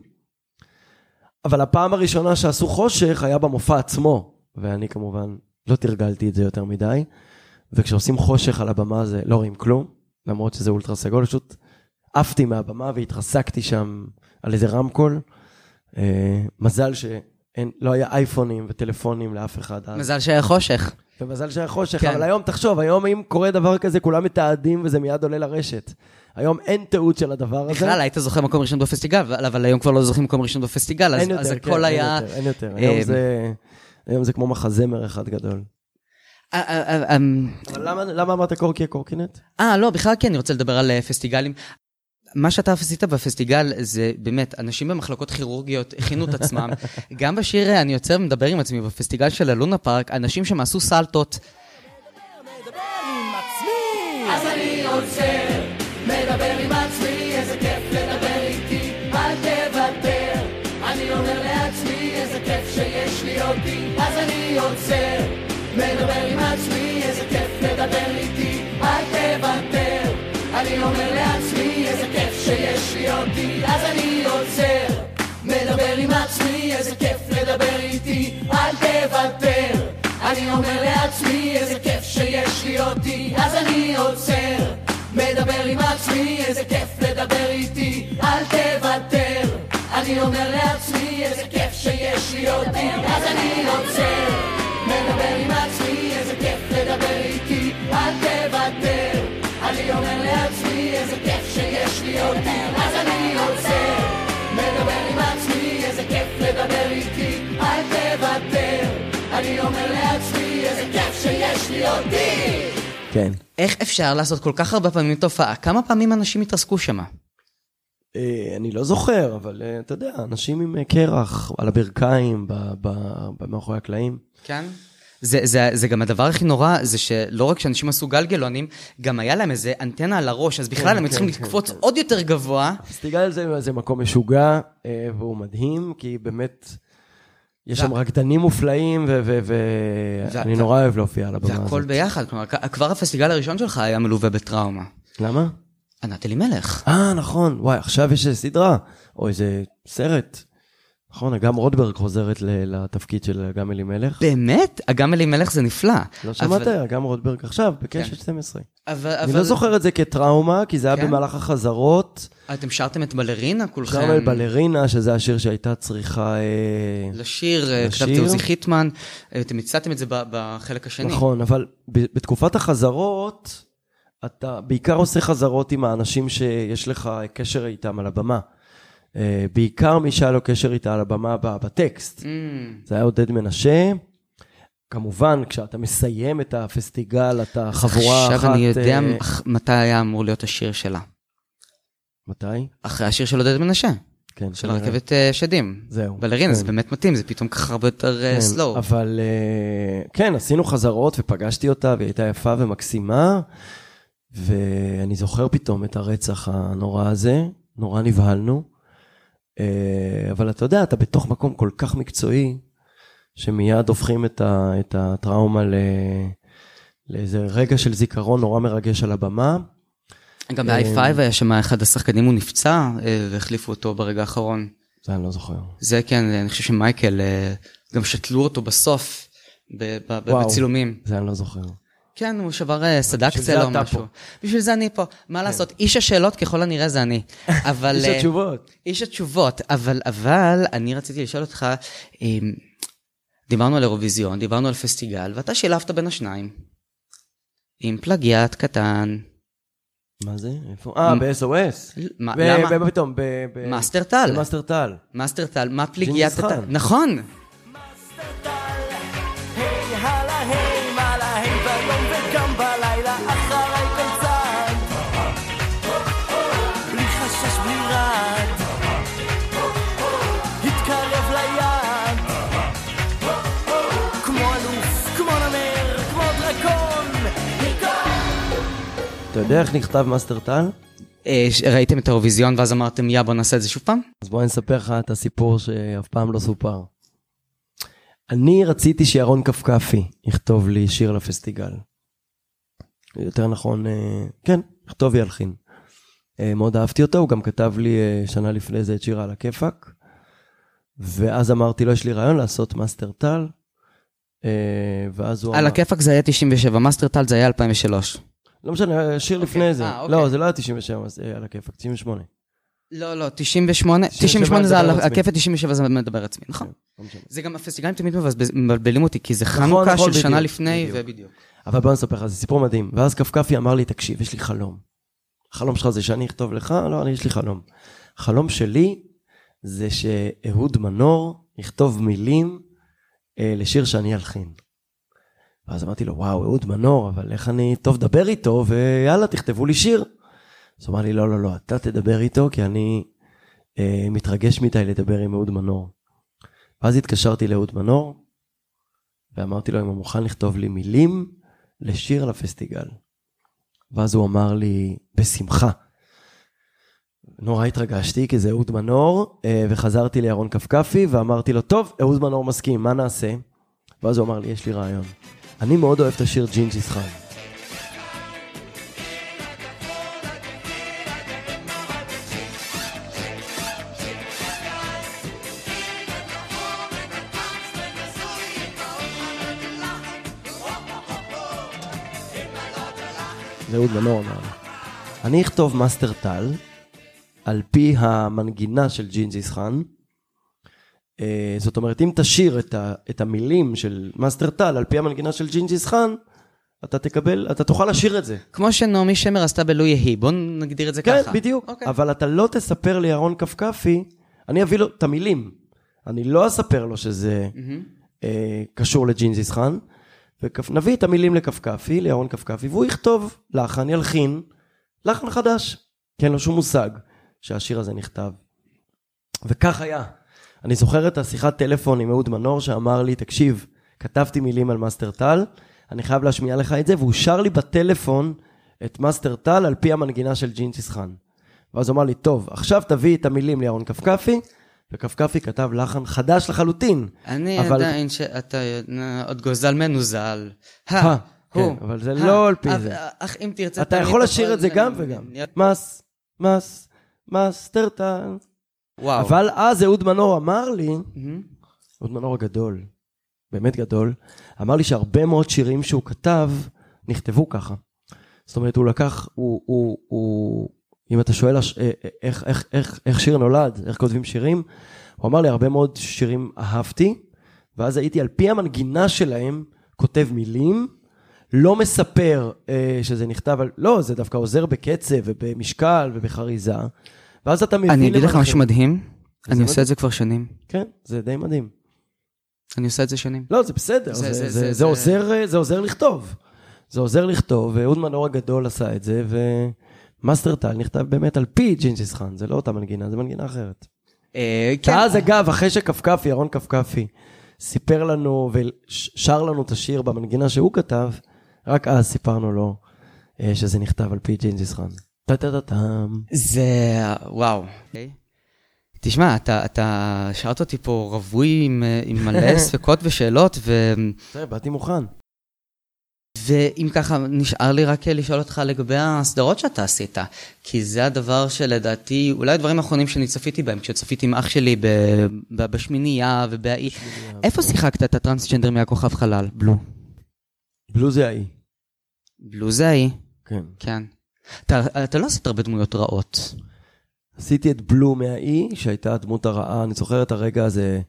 [SPEAKER 2] אבל הפעם הראשונה שעשו חושך היה במופע עצמו, ואני כמובן לא תרגלתי את זה יותר מדי, וכשעושים חושך על הבמה זה לא רואים כלום, למרות שזה אולטרה סגול, פשוט עפתי מהבמה והתרסקתי שם על איזה רמקול. אה, מזל שלא היה אייפונים וטלפונים לאף אחד אז.
[SPEAKER 1] מזל שהיה חושך.
[SPEAKER 2] ומזל שהיה חושך,
[SPEAKER 1] כן.
[SPEAKER 2] אבל היום תחשוב, היום אם קורה דבר כזה, כולם מתעדים וזה מיד עולה לרשת. היום אין תיעוד של הדבר הזה.
[SPEAKER 1] בכלל, היית זוכה מקום ראשון בפסטיגל, אבל היום כבר לא זוכים מקום ראשון בפסטיגל, אז
[SPEAKER 2] יותר,
[SPEAKER 1] הכל
[SPEAKER 2] כן,
[SPEAKER 1] היה...
[SPEAKER 2] אין יותר, אין יותר.
[SPEAKER 1] אה,
[SPEAKER 2] היום זה... היום זה כמו מחזמר אחד גדול.
[SPEAKER 1] אה, אה, אמ,
[SPEAKER 2] אבל למה, למה אמרת קורקי הקורקינט?
[SPEAKER 1] אה, לא, בכלל כן, אני רוצה לדבר על פסטיגלים. מה שאתה עשית בפסטיגל זה באמת, אנשים במחלקות כירורגיות הכינו את עצמם. [laughs] גם בשיר אני יוצא ומדבר עם עצמי בפסטיגל של הלונה פארק, אנשים שם עשו סלטות.
[SPEAKER 3] אז אני עוצר, אותי, אז אני עוצר, מדבר עם עצמי, איזה כיף לדבר איתי, אל תוותר. אני אומר לעצמי, איזה כיף שיש לי אותי, אז אני עוצר, מדבר עם עצמי, איזה כיף לדבר איתי, אל תוותר. אני אומר לעצמי, איזה כיף שיש לי אותי, אז אני עוצר. מדבר עם עצמי, איזה כיף לדבר איתי, אל תוותר. אני אומר לעצמי, איזה כיף שיש לי אותי, אז אני עוצר. מדבר עם עצמי, איזה כיף לדבר איתי, אל תוותר. אני אומר לעצמי, איזה כיף שיש לי אותי, אז אני עוצר. מדבר עם עצמי, איזה כיף לדבר איתי, אל תוותר. אני אומר
[SPEAKER 2] כן.
[SPEAKER 1] איך אפשר לעשות כל כך הרבה פעמים תופעה? כמה פעמים אנשים התרסקו שם?
[SPEAKER 2] אה, אני לא זוכר, אבל אה, אתה יודע, אנשים עם אה, קרח על הברכיים, במאחורי הקלעים.
[SPEAKER 1] כן. זה, זה, זה גם הדבר הכי נורא, זה שלא רק שאנשים עשו גלגלונים, גם היה להם איזה אנטנה על הראש, אז בכלל
[SPEAKER 2] כן,
[SPEAKER 1] הם היו צריכים
[SPEAKER 2] כן,
[SPEAKER 1] לקפוץ
[SPEAKER 2] כן.
[SPEAKER 1] עוד יותר גבוה.
[SPEAKER 2] פסטיגל זה, זה מקום משוגע, והוא מדהים, כי באמת, יש שם רקדנים מופלאים, ואני נורא אוהב להופיע על הבמה הזאת.
[SPEAKER 1] ביחד, כלומר, כבר הפסטיגל הראשון שלך היה מלווה בטראומה.
[SPEAKER 2] למה?
[SPEAKER 1] ענת אלימלך.
[SPEAKER 2] אה, נכון, וואי, עכשיו יש סדרה, או איזה סרט. נכון, אגם רוטברג חוזרת לתפקיד של אגם אלימלך.
[SPEAKER 1] באמת? אגם אלימלך זה נפלא.
[SPEAKER 2] לא שמעת?
[SPEAKER 1] אבל-
[SPEAKER 2] אגם רוטברג עכשיו, בקשת
[SPEAKER 1] כן.
[SPEAKER 2] 12.
[SPEAKER 1] אבל...
[SPEAKER 2] אני
[SPEAKER 1] אבל-
[SPEAKER 2] לא זוכר את זה כטראומה, כי זה היה
[SPEAKER 1] כן?
[SPEAKER 2] במהלך החזרות.
[SPEAKER 1] אתם שרתם את בלרינה כולכם?
[SPEAKER 2] שרנו את בלרינה, שזה השיר שהייתה צריכה... אה,
[SPEAKER 1] לשיר, אה. כתבתי עוזי חיטמן, אתם הצעתם את זה בחלק השני.
[SPEAKER 2] נכון, אבל בתקופת החזרות, אתה בעיקר עושה חזרות עם האנשים שיש לך קשר איתם על הבמה. אה, בעיקר מי שהיה לו קשר איתה על הבמה בטקסט.
[SPEAKER 1] Mm,
[SPEAKER 2] זה היה עודד מנשה. כמובן, כשאתה מסיים את הפסטיגל, אתה חבורה אחת...
[SPEAKER 1] עכשיו אני יודע אח- מתי היה אמור להיות השיר שלה.
[SPEAKER 2] מתי?
[SPEAKER 1] אחרי השיר של עודד מנשה,
[SPEAKER 2] כן,
[SPEAKER 1] של. הרכבת אה, שדים.
[SPEAKER 2] זהו.
[SPEAKER 1] בלרינה,
[SPEAKER 2] כן.
[SPEAKER 1] זה באמת מתאים, זה פתאום ככה הרבה יותר
[SPEAKER 2] כן,
[SPEAKER 1] סלואו.
[SPEAKER 2] אבל אה, כן, עשינו חזרות ופגשתי אותה, והיא הייתה יפה ומקסימה, ואני זוכר פתאום את הרצח הנורא הזה, נורא נבהלנו. אה, אבל אתה יודע, אתה בתוך מקום כל כך מקצועי, שמיד הופכים את, ה, את הטראומה ל, לאיזה רגע של זיכרון נורא מרגש על הבמה.
[SPEAKER 1] גם
[SPEAKER 2] אה,
[SPEAKER 1] ב-i5 היה שם אחד השחקנים, הוא נפצע, אה, והחליפו אותו ברגע האחרון.
[SPEAKER 2] זה אני לא זוכר.
[SPEAKER 1] זה כן, אני חושב שמייקל, גם שתלו אותו בסוף. בצילומים.
[SPEAKER 2] זה אני לא זוכר.
[SPEAKER 1] כן, הוא שבר אה, סדק
[SPEAKER 2] בשביל
[SPEAKER 1] צל
[SPEAKER 2] זה
[SPEAKER 1] או משהו.
[SPEAKER 2] פה.
[SPEAKER 1] בשביל זה אני פה. מה לעשות, איש השאלות ככל הנראה זה אני. [laughs] אבל...
[SPEAKER 2] יש
[SPEAKER 1] אה,
[SPEAKER 2] התשובות.
[SPEAKER 1] איש התשובות, אבל, אבל אני רציתי לשאול אותך, דיברנו על אירוויזיון, דיברנו על פסטיגל, ואתה שילבת בין השניים. עם פלגיאט קטן.
[SPEAKER 2] מה זה? איפה? אה, ב-SOS.
[SPEAKER 1] מה, למה?
[SPEAKER 2] ב- פתאום, ב... ב-
[SPEAKER 1] מאסטר טל.
[SPEAKER 2] במאסטר טל.
[SPEAKER 1] מאסטר טל, מה
[SPEAKER 2] ג'ינג'יס חאן?
[SPEAKER 1] נכון.
[SPEAKER 2] אתה יודע איך נכתב מאסטר טל?
[SPEAKER 1] אה, ראיתם את האירוויזיון ואז אמרתם, יא, בוא נעשה את זה שוב פעם?
[SPEAKER 2] אז בוא אני אספר לך את הסיפור שאף פעם לא סופר. אני רציתי שירון כפכפי יכתוב לי שיר לפסטיגל. יותר נכון, אה, כן, יכתוב וילחין. אה, מאוד אהבתי אותו, הוא גם כתב לי שנה לפני זה את שירה על הכיפאק. ואז אמרתי לו, יש לי רעיון לעשות מאסטר טל. ואז הוא
[SPEAKER 1] על הכיפאק זה היה 97, מאסטר טל זה היה 2003.
[SPEAKER 2] לא משנה, שיר לפני זה.
[SPEAKER 1] אה, אוקיי.
[SPEAKER 2] לא, זה לא היה 97, זה על הכיפאק, 98.
[SPEAKER 1] לא, לא, 98,
[SPEAKER 2] 97
[SPEAKER 1] 98 זה על. הכיפאק, 97 זה מדבר עצמי, נכון?
[SPEAKER 2] לא משנה.
[SPEAKER 1] זה גם הפסטיגלים תמיד מבלבלים אותי, כי זה
[SPEAKER 2] נכון,
[SPEAKER 1] חנוכה
[SPEAKER 2] נכון,
[SPEAKER 1] של שנה לפני,
[SPEAKER 2] בדיוק.
[SPEAKER 1] ובדיוק.
[SPEAKER 2] אבל בוא נספר לך, זה סיפור מדהים. ואז כפכפי אמר לי, תקשיב, יש לי חלום. החלום שלך זה שאני אכתוב לך? לא, אני, יש לי חלום. החלום שלי זה שאהוד מנור יכתוב מילים אה, לשיר שאני אלחין. ואז אמרתי לו, וואו, אהוד מנור, אבל איך אני... טוב, דבר איתו, ויאללה, תכתבו לי שיר. אז הוא אמר לי, לא, לא, לא, אתה תדבר איתו, כי אני אה, מתרגש מדי לדבר עם אהוד מנור. ואז התקשרתי לאהוד מנור, ואמרתי לו אם הוא מוכן לכתוב לי מילים לשיר לפסטיגל. ואז הוא אמר לי, בשמחה. נורא התרגשתי, כי זה אהוד מנור, אה, וחזרתי לירון כפכפי, ואמרתי לו, טוב, אהוד מנור מסכים, מה נעשה? ואז הוא אמר לי, יש לי רעיון. אני מאוד אוהב את השיר ג'ינג'יס חאן. זה אהוד מנור אמר. אני אכתוב מאסטר טל, על פי המנגינה של ג'ינג'יס חאן. אה, זאת אומרת, אם תשאיר את, ה, את המילים של מאסטר טל על פי המנגינה של ג'ינג'יס חאן, אתה תקבל, אתה תוכל לשיר את זה.
[SPEAKER 1] כמו שנעמי שמר עשתה בלו יהי, בוא נגדיר את זה
[SPEAKER 2] כן,
[SPEAKER 1] ככה.
[SPEAKER 2] בדיוק.
[SPEAKER 1] אוקיי.
[SPEAKER 2] אבל אתה לא תספר לירון כפכפי, אני אביא לו את המילים. אני לא אספר לו שזה
[SPEAKER 1] מהמם.
[SPEAKER 2] אה, קשור לג'ינג'יס חאן, ונביא את המילים לכפכפי, לירון כפכפי, והוא יכתוב לחן, ילחין, לחן חדש. כי אין לו שום מושג שהשיר הזה נכתב. וכך היה. אני זוכר את השיחת טלפון עם אהוד מנור שאמר לי, תקשיב, כתבתי מילים על מאסטר טל, אני חייב להשמיע לך את זה, והוא שר לי בטלפון את מאסטר טל על פי המנגינה של ג'ינג'יס חאן. ואז הוא אמר לי, טוב, עכשיו תביא את המילים לירון כפכפי, וכפכפי כתב לחן חדש לחלוטין.
[SPEAKER 1] אני
[SPEAKER 2] אבל-
[SPEAKER 1] עדיין שאתה עוד גוזל מנוזל.
[SPEAKER 2] אה,
[SPEAKER 1] הוא.
[SPEAKER 2] כן, אבל זה לא על פי זה.
[SPEAKER 1] אך אם תרצה...
[SPEAKER 2] אתה יכול לשיר את זה גם וגם. מס, מס, מאסטר טל.
[SPEAKER 1] וואו.
[SPEAKER 2] אבל אז אהוד מנור אמר לי. אהוד מנור הגדול, באמת גדול, אמר לי שהרבה מאוד שירים שהוא כתב, נכתבו ככה. זאת אומרת, הוא לקח, הוא, הוא, הוא אם אתה שואל אה, אה, איך, איך, איך, איך שיר נולד, איך כותבים שירים, הוא אמר לי, הרבה מאוד שירים אהבתי, ואז הייתי על פי המנגינה שלהם, כותב מילים, לא מספר אה, שזה נכתב על... לא, זה דווקא עוזר בקצב ובמשקל ובחריזה, ואז אתה מבין...
[SPEAKER 1] אני אגיד לך. משהו מדהים, אני. עושה את זה כבר שנים.
[SPEAKER 2] כן, זה די מדהים.
[SPEAKER 1] אני עושה את זה שנים.
[SPEAKER 2] לא, זה בסדר,
[SPEAKER 1] זה-
[SPEAKER 2] זה- עוזר, לכתוב. זה עוזר לכתוב, ואהוד מנור הגדול עשה את זה, ומאסטר טל נכתב באמת על פי ג'ינג'יס חאן, זה לא אותה מנגינה, זה מנגינה אחרת.
[SPEAKER 1] אה, כן.
[SPEAKER 2] ואז אגב, אחרי שכפכפי, ירון כפכפי, סיפר לנו ושר לנו את השיר במנגינה שהוא כתב, רק אז סיפרנו לו אה, שזה נכתב על פי ג'ינג'יס חאן.
[SPEAKER 1] זה... וואו. תשמע, אתה, אתה שרת אותי פה רווי עם, עם מלא [laughs] ספקות ושאלות, ו...
[SPEAKER 2] בסדר, באתי מוכן.
[SPEAKER 1] ואם ככה, נשאר לי רק לשאול אותך לגבי הסדרות שאתה עשית. כי זה הדבר שלדעתי, אולי הדברים האחרונים שאני צפיתי בהם, כשצפיתי עם אח שלי ב, ב, בשמינייה ובהאי. איפה שיחקת את הטרנסג'נדר מהכוכב חלל? בלו.
[SPEAKER 2] בלו זה האי.
[SPEAKER 1] בלו זה ההיא,
[SPEAKER 2] כן.
[SPEAKER 1] כן. אתה, אתה לא עשית הרבה דמויות רעות.
[SPEAKER 2] עשיתי את בלו מהאי, שהייתה הדמות הרעה, אני זוכר את הרגע הזה.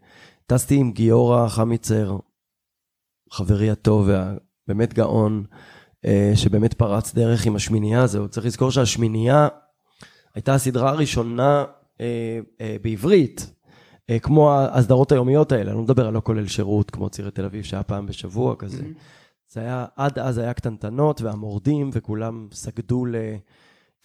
[SPEAKER 2] טסתי עם גיורא חמיצר, חברי הטוב והבאמת גאון, אה, שבאמת פרץ דרך עם השמינייה הזו. צריך לזכור שהשמינייה הייתה הסדרה הראשונה אה, אה, בעברית, אה, כמו הסדרות היומיות האלה, אני לא מדבר על לא כולל שירות, כמו צירי תל אביב, שהיה פעם בשבוע כזה. זה היה, עד אז היה קטנטנות והמורדים, וכולם סגדו ל...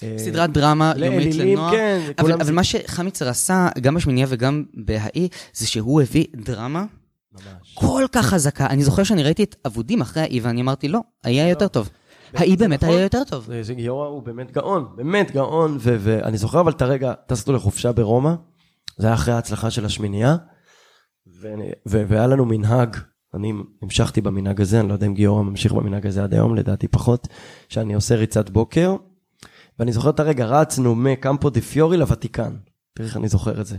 [SPEAKER 2] אה,
[SPEAKER 1] סדרת דרמה יומית
[SPEAKER 2] לאלילים,
[SPEAKER 1] לנוער.
[SPEAKER 2] כן,
[SPEAKER 1] אבל, אבל מה שחמיצר עשה, גם בשמינייה וגם בהאי, זה שהוא הביא דרמה
[SPEAKER 2] ממש.
[SPEAKER 1] כל כך חזקה. אני זוכר שאני ראיתי את אבודים אחרי האי, ואני אמרתי, לא, היה יותר טוב. האי באמת
[SPEAKER 2] נכון.
[SPEAKER 1] היה יותר טוב.
[SPEAKER 2] זה- זה גיורא הוא באמת גאון, באמת גאון, ואני זוכר אבל את הרגע, טסנו לחופשה ברומא, זה היה אחרי ההצלחה של השמינייה, והיה לנו מנהג, אני המשכתי במנהג הזה, אני לא יודע אם גיורא ממשיך במנהג הזה עד היום, לדעתי פחות, שאני עושה ריצת בוקר, ואני זוכר את הרגע, רצנו מקמפו דה פיורי לוותיקן, תראה איך אני זוכר את זה.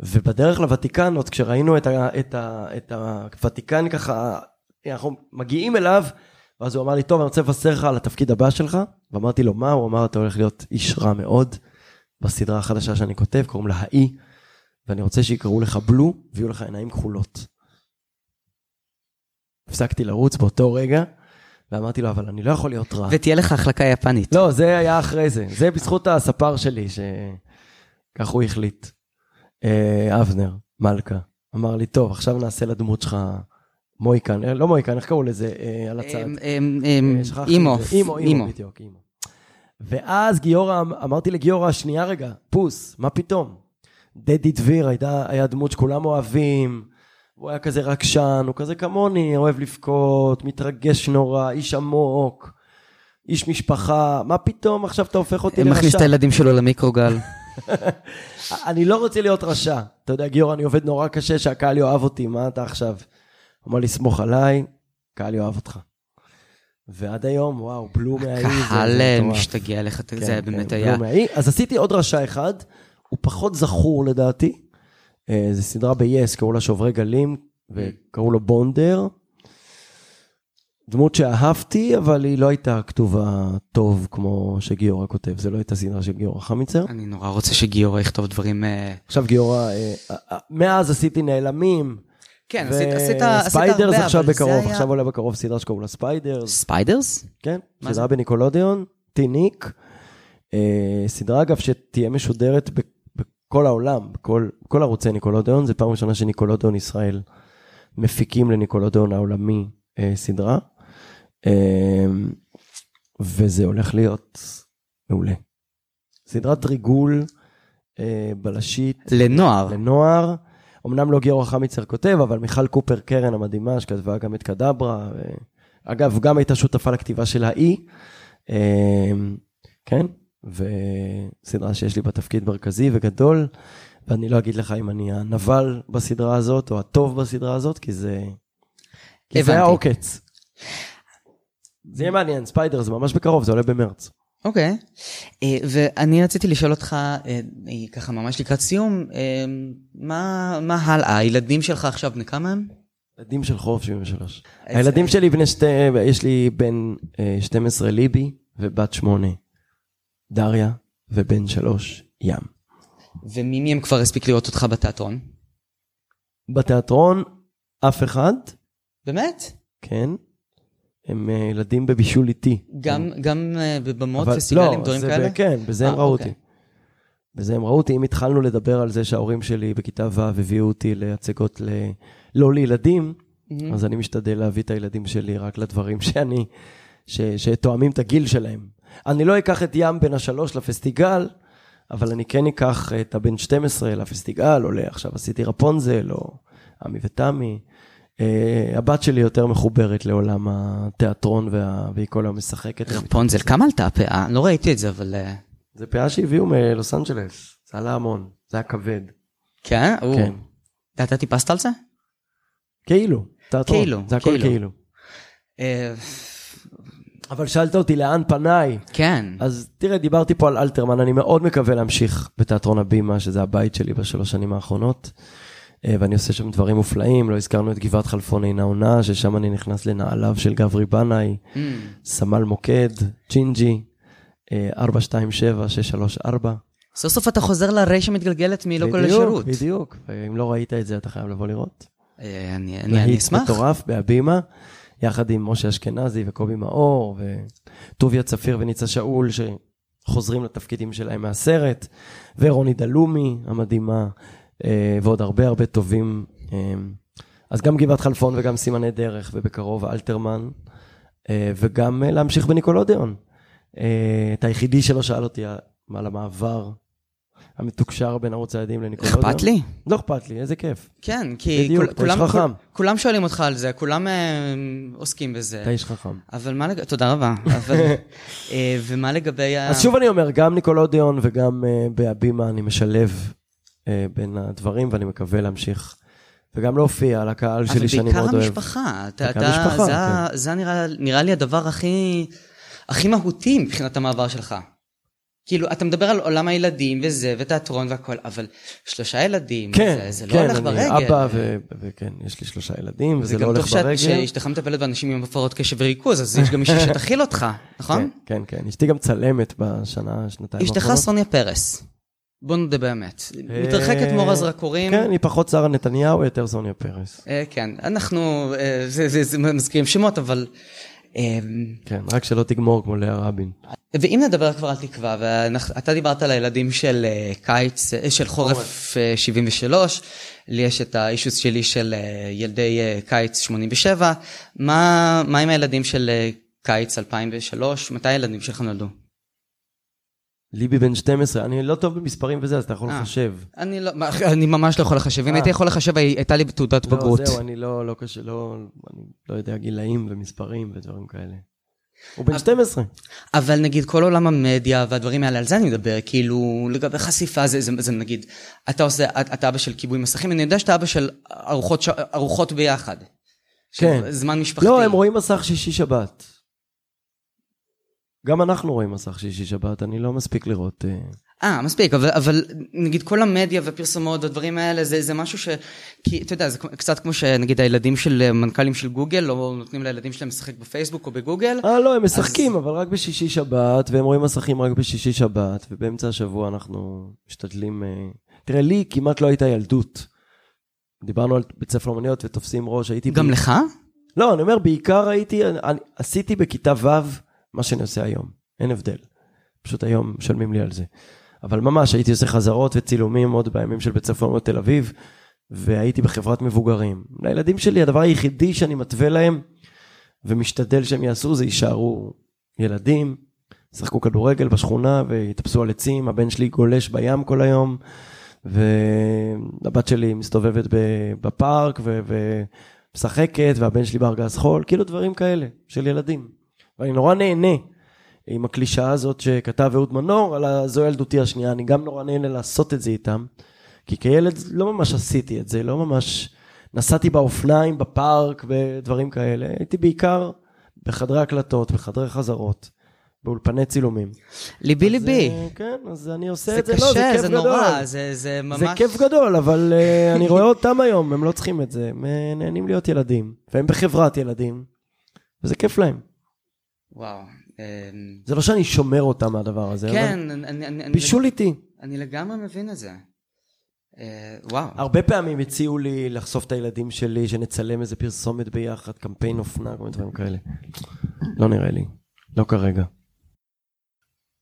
[SPEAKER 2] ובדרך לוותיקן, עוד כשראינו את, ה, את, ה, את הוותיקן ככה, אנחנו מגיעים אליו, ואז הוא אמר לי, טוב, אני רוצה לבשר לך על התפקיד הבא שלך. ואמרתי לו, מה? הוא אמר, אתה הולך להיות איש רע מאוד בסדרה החדשה שאני כותב, קוראים לה האי, ואני רוצה שיקראו לך בלו, ויהיו לך עיניים כחולות. הפסקתי לרוץ באותו רגע, ואמרתי לו, אבל אני לא יכול להיות רע.
[SPEAKER 1] ותהיה לך החלקה יפנית.
[SPEAKER 2] לא, זה היה אחרי זה. זה בזכות הספר שלי, שכך הוא החליט. אה, אבנר, מלכה, אמר לי, טוב, עכשיו נעשה לדמות שלך מויקן, אה, לא מויקן, איך קראו לזה? אה, על הצד.
[SPEAKER 1] אמ, אמ, אמ,
[SPEAKER 2] אה,
[SPEAKER 1] אימו.
[SPEAKER 2] אימו, אימו, בדיוק, אימו. ואז גיורא, אמרתי לגיורא, שנייה רגע, פוס, מה פתאום? דדי דביר הייתה, היה דמות שכולם אוהבים, הוא היה כזה רגשן, הוא כזה כמוני, אוהב לבכות, מתרגש נורא, איש עמוק, איש משפחה, מה פתאום עכשיו אתה הופך אותי לרשע?
[SPEAKER 1] מכניס את הילדים שלו למיקרוגל. [laughs]
[SPEAKER 2] אני לא רוצה להיות רשע. אתה יודע, גיורא, אני עובד נורא קשה שהקהל יאהב אותי, מה אתה עכשיו? הוא אמר לי, סמוך עליי, קהל יאהב אותך. ועד היום, וואו, בלו מהאי
[SPEAKER 1] הקהל אה. משתגע לך,
[SPEAKER 2] כן,
[SPEAKER 1] זה באמת
[SPEAKER 2] כן,
[SPEAKER 1] היה.
[SPEAKER 2] בלו מהאי. אז עשיתי עוד רשע אחד, הוא פחות זכור לדעתי. אה, זו סדרה ב-yes, קראו לה שוברי גלים, וקראו לו בונדר. דמות שאהבתי, אבל היא לא הייתה כתובה טוב כמו שגיורא כותב. זה לא הייתה סדרה של גיורא חמיצר.
[SPEAKER 1] אני נורא רוצה שגיורא יכתוב דברים... אה,
[SPEAKER 2] עכשיו גיורא, אה, מאז עשיתי נעלמים.
[SPEAKER 1] כן, עשית עשית- עשית
[SPEAKER 2] Spyders
[SPEAKER 1] הרבה,
[SPEAKER 2] עכשיו
[SPEAKER 1] אבל זה
[SPEAKER 2] בקרוב,
[SPEAKER 1] היה-
[SPEAKER 2] עכשיו עולה בקרוב סדרה שקוראים לה Spyders.
[SPEAKER 1] Spyders?
[SPEAKER 2] כן, סדרה בניקלודיאון, TeenNick. סדרה אגב שתהיה משודרת בכל העולם, בכל, בכל ערוצי ניקלודיאון, זו פעם ראשונה שניקלודיאון ישראל מפיקים לניקלודיאון העולמי אה, סדרה. אמ, וזה הולך להיות מעולה. סדרת ריגול אה, בלשית
[SPEAKER 1] לנוער.
[SPEAKER 2] לנוער. אמנם לא גיורא חמיצר כותב, אבל מיכל קופר קרן המדהימה, שכתבה גם את קדברה. ו... אגב, גם הייתה שותפה לכתיבה של האי. אמ, כן, וסדרה שיש לי בה תפקיד מרכזי וגדול, ואני לא אגיד לך אם אני הנבל בסדרה הזאת או הטוב בסדרה הזאת, כי זה... כי זה היה
[SPEAKER 1] הבנתי.
[SPEAKER 2] עוקץ. זה יהיה מעניין, ספיידר זה ממש בקרוב, זה עולה במרץ.
[SPEAKER 1] אוקיי. אה, ואני רציתי לשאול אותך, אה, ככה ממש לקראת סיום, אה, מה מה הלאה? הילדים שלך עכשיו בני כמה הם?
[SPEAKER 2] ילדים של חורף 73.
[SPEAKER 1] איזה-
[SPEAKER 2] הילדים שלי בני שתי, יש לי בן אה, 12 ליבי ובת 8 דריה ובן 3 ים.
[SPEAKER 1] ומי מהם כבר הספיק לראות אותך בתיאטרון?
[SPEAKER 2] בתיאטרון אף אחד,
[SPEAKER 1] באמת?
[SPEAKER 2] כן, הם אה, ילדים בבישול איטי.
[SPEAKER 1] גם גם אה, בבמות, פסטיגלים,
[SPEAKER 2] לא,
[SPEAKER 1] דברים כאלה?
[SPEAKER 2] ב- כן, בזה הם
[SPEAKER 1] אה,
[SPEAKER 2] ראו
[SPEAKER 1] אוקיי.
[SPEAKER 2] אותי. בזה הם ראו אותי. אם התחלנו לדבר על זה שההורים שלי בכיתה ו' הביאו אותי להצגות ל... לא לילדים,
[SPEAKER 1] מהמם.
[SPEAKER 2] אז אני משתדל להביא את הילדים שלי רק לדברים שאני, ש, שתואמים את הגיל שלהם. אני לא אקח את ים בן השלוש לפסטיגל, אבל אני כן אקח את הבן 12 לפסטיגל, או לעכשיו עשיתי רפונזל, או עמי ותמי. Uh, הבת שלי יותר מחוברת לעולם התיאטרון, וה... והיא כל היום משחקת.
[SPEAKER 1] רפונזל, כמה עלתה הפאה? לא ראיתי את זה, אבל... אה,
[SPEAKER 2] זה פאה שהביאו מלוס אנג'לס, זה עלה המון, זה היה כבד.
[SPEAKER 1] כן?
[SPEAKER 2] כן.
[SPEAKER 1] אתה טיפסת על זה?
[SPEAKER 2] כאילו, תיאטרון,
[SPEAKER 1] כאילו,
[SPEAKER 2] זה הכל
[SPEAKER 1] כאילו.
[SPEAKER 2] כאילו. אבל שאלת אותי לאן פניי,
[SPEAKER 1] כן.
[SPEAKER 2] אז תראה, דיברתי פה על אלתרמן, אני מאוד מקווה להמשיך בתיאטרון הבימה, שזה הבית שלי בשלוש שנים האחרונות. אה, ואני עושה שם דברים מופלאים, לא הזכרנו את גבעת חלפון אינה עונה, ששם אני נכנס לנעליו של גברי בנאי,
[SPEAKER 1] Mm.
[SPEAKER 2] סמל מוקד, ג'ינג'י, אה, 427-634.
[SPEAKER 1] סוף סוף אתה חוזר לרי שמתגלגלת מלא כל השירות.
[SPEAKER 2] בדיוק, בדיוק. ואם לא ראית את זה, אתה חייב לבוא לראות.
[SPEAKER 1] אה, אני אני- אני
[SPEAKER 2] להיט
[SPEAKER 1] אשמח.
[SPEAKER 2] מטורף בהבימה, יחד עם משה אשכנזי וקובי מאור, וטוביה צפיר וניצה שאול, שחוזרים לתפקידים שלהם מהסרט, ורוני דלומי המדהימה, אה, ועוד הרבה הרבה טובים. אה, אז גם גבעת חלפון וגם סימני דרך, ובקרוב אלתרמן, אה, וגם להמשיך בניקולודיאון. את היחידי שלא שאל אותי על המעבר המתוקשר בין ערוץ הילדים לניקולודיאון.
[SPEAKER 1] אכפת לי?
[SPEAKER 2] לא אכפת לי, איזה כיף.
[SPEAKER 1] כן, כי
[SPEAKER 2] בדיוק,
[SPEAKER 1] כול-
[SPEAKER 2] אתה איש
[SPEAKER 1] כולם-
[SPEAKER 2] חכם.
[SPEAKER 1] כול- כולם שואלים אותך על זה, כולם אה, עוסקים בזה.
[SPEAKER 2] אתה איש חכם.
[SPEAKER 1] אבל מה לגבי... תודה רבה. אבל... [laughs] אה, ומה לגבי ה...
[SPEAKER 2] אז שוב אני אומר, גם ניקולודיאון וגם uh, בהבימה אני משלב uh, בין הדברים, ואני מקווה להמשיך. וגם להופיע על הקהל שלי שאני
[SPEAKER 1] אבל
[SPEAKER 2] מאוד
[SPEAKER 1] בעיקר
[SPEAKER 2] אוהב.
[SPEAKER 1] המשפחה. אתה,
[SPEAKER 2] בעיקר
[SPEAKER 1] אתה,
[SPEAKER 2] המשפחה,
[SPEAKER 1] זה,
[SPEAKER 2] כן.
[SPEAKER 1] זה נראה, נראה לי הדבר הכי, הכי מהותי מבחינת המעבר שלך. כאילו, אתה מדבר על עולם הילדים וזה, ותיאטרון והכל, אבל שלושה ילדים,
[SPEAKER 2] כן,
[SPEAKER 1] זה, זה לא
[SPEAKER 2] כן,
[SPEAKER 1] הולך
[SPEAKER 2] אני
[SPEAKER 1] ברגל.
[SPEAKER 2] אבא, ו- וכן, יש לי שלושה ילדים, וזה
[SPEAKER 1] זה
[SPEAKER 2] לא
[SPEAKER 1] גם
[SPEAKER 2] הולך
[SPEAKER 1] טוב שאת-
[SPEAKER 2] ברגל.
[SPEAKER 1] שאשתך מטפלת באנשים עם הפרעות קשב וריכוז, אז יש גם מישהי שתכיל אותך, [laughs] נכון?
[SPEAKER 2] כן, כן, כן. אשתי גם צלמת בשנה, שנתיים
[SPEAKER 1] אשתך
[SPEAKER 2] האחרונות.
[SPEAKER 1] סוניה פרס. בוא נודה באמת.
[SPEAKER 2] אה,
[SPEAKER 1] מתרחקת מאור הזרקורים.
[SPEAKER 2] כן, היא פחות שרה נתניהו, יותר סוניה פרס.
[SPEAKER 1] אה, כן, אנחנו אה, זה- זה- זה מזכירים שמות, אבל... אה,
[SPEAKER 2] כן, רק שלא תגמור כמו לאה רבין.
[SPEAKER 1] ואם נדבר כבר על תקווה, ואתה דיברת על הילדים של אה, קיץ, אה, של חורף אה, 73, לי יש את האישוס שלי של אה, ילדי אה, קיץ 87, מה מה עם הילדים של אה, קיץ 2003? מתי הילדים שלך נולדו?
[SPEAKER 2] ליבי בן 12, אני לא טוב במספרים וזה, אז אתה יכול
[SPEAKER 1] אה.
[SPEAKER 2] לחשב.
[SPEAKER 1] אני לא, אני ממש לא יכול לחשב, אם
[SPEAKER 2] אה.
[SPEAKER 1] הייתי יכול לחשב, הייתה לי תעודת בגרות.
[SPEAKER 2] לא, זהו, אני לא, לא קשה, לא, אני לא יודע גילאים ומספרים ודברים כאלה. הוא בן 12.
[SPEAKER 1] אבל נגיד כל עולם המדיה והדברים האלה, על זה אני מדבר, כאילו לגבי חשיפה, זה, זה, זה נגיד, אתה עושה, אתה אבא של כיבוי מסכים, אני יודע שאתה אבא של ארוחות, ארוחות ביחד.
[SPEAKER 2] כן.
[SPEAKER 1] זמן משפחתי.
[SPEAKER 2] לא, הם רואים מסך שישי שבת. גם אנחנו רואים מסך שישי שבת, אני לא מספיק לראות... אה,
[SPEAKER 1] אה, מספיק, אבל, אבל נגיד כל המדיה והפרסומות והדברים האלה, זה, זה משהו ש... כי אתה יודע, זה קצת כמו שנגיד הילדים של אה, מנכ"לים של גוגל, לא נותנים לילדים שלהם לשחק בפייסבוק או בגוגל.
[SPEAKER 2] אה, לא, הם משחקים, אבל רק בשישי שבת, והם רואים מסכים רק בשישי שבת, ובאמצע השבוע אנחנו משתדלים... אה, תראה, לי כמעט לא הייתה ילדות. דיברנו על בית ספר אומניות ותופסים ראש, הייתי...
[SPEAKER 1] גם
[SPEAKER 2] ב-
[SPEAKER 1] לך?
[SPEAKER 2] לא, אני אומר, בעיקר הייתי, אני, עשיתי בכיתה ו' מה שאני עושה היום, אין הבדל. פשוט היום משלמים לי על זה. אבל ממש, הייתי עושה חזרות וצילומים עוד בימים של בית ספר אומניות תל אביב, והייתי בחברת מבוגרים. לילדים שלי, הדבר היחידי שאני מתווה להם, ומשתדל שהם יעשו זה יישארו ילדים, ישחקו כדורגל בשכונה ויטפסו על עצים, הבן שלי גולש בים כל היום, והבת שלי מסתובבת בפארק ומשחקת, והבן שלי בארגז חול, כאילו דברים כאלה של ילדים. ואני נורא נהנה עם הקלישאה הזאת שכתב אהוד מנור על זו ילדותי השנייה, אני גם נורא נהנה לעשות את זה איתם, כי כילד לא ממש עשיתי את זה, לא ממש נסעתי באופניים בפארק ודברים כאלה, הייתי בעיקר בחדרי הקלטות, בחדרי חזרות, באולפני צילומים.
[SPEAKER 1] ליבי
[SPEAKER 2] אז,
[SPEAKER 1] ליבי.
[SPEAKER 2] אה, כן, אז אני עושה
[SPEAKER 1] זה
[SPEAKER 2] את זה, לא, זה
[SPEAKER 1] קשה,
[SPEAKER 2] כיף
[SPEAKER 1] זה
[SPEAKER 2] גדול.
[SPEAKER 1] נורא, זה זה ממש...
[SPEAKER 2] זה כיף גדול, אבל uh, אני רואה אותם היום, הם לא צריכים את זה, הם אה, נהנים להיות ילדים, והם בחברת ילדים, וזה כיף להם.
[SPEAKER 1] וואו. אמ,
[SPEAKER 2] זה לא שאני שומר אותם מהדבר הזה,
[SPEAKER 1] כן,
[SPEAKER 2] אבל
[SPEAKER 1] אני- אני- אני-
[SPEAKER 2] בישול איתי.
[SPEAKER 1] אני לגמרי מבין את זה. אה, וואו.
[SPEAKER 2] הרבה פעמים הציעו לי לחשוף את הילדים שלי, שנצלם איזה פרסומת ביחד, קמפיין אופנה, כל מיני דברים כאלה. לא נראה לי, לא כרגע.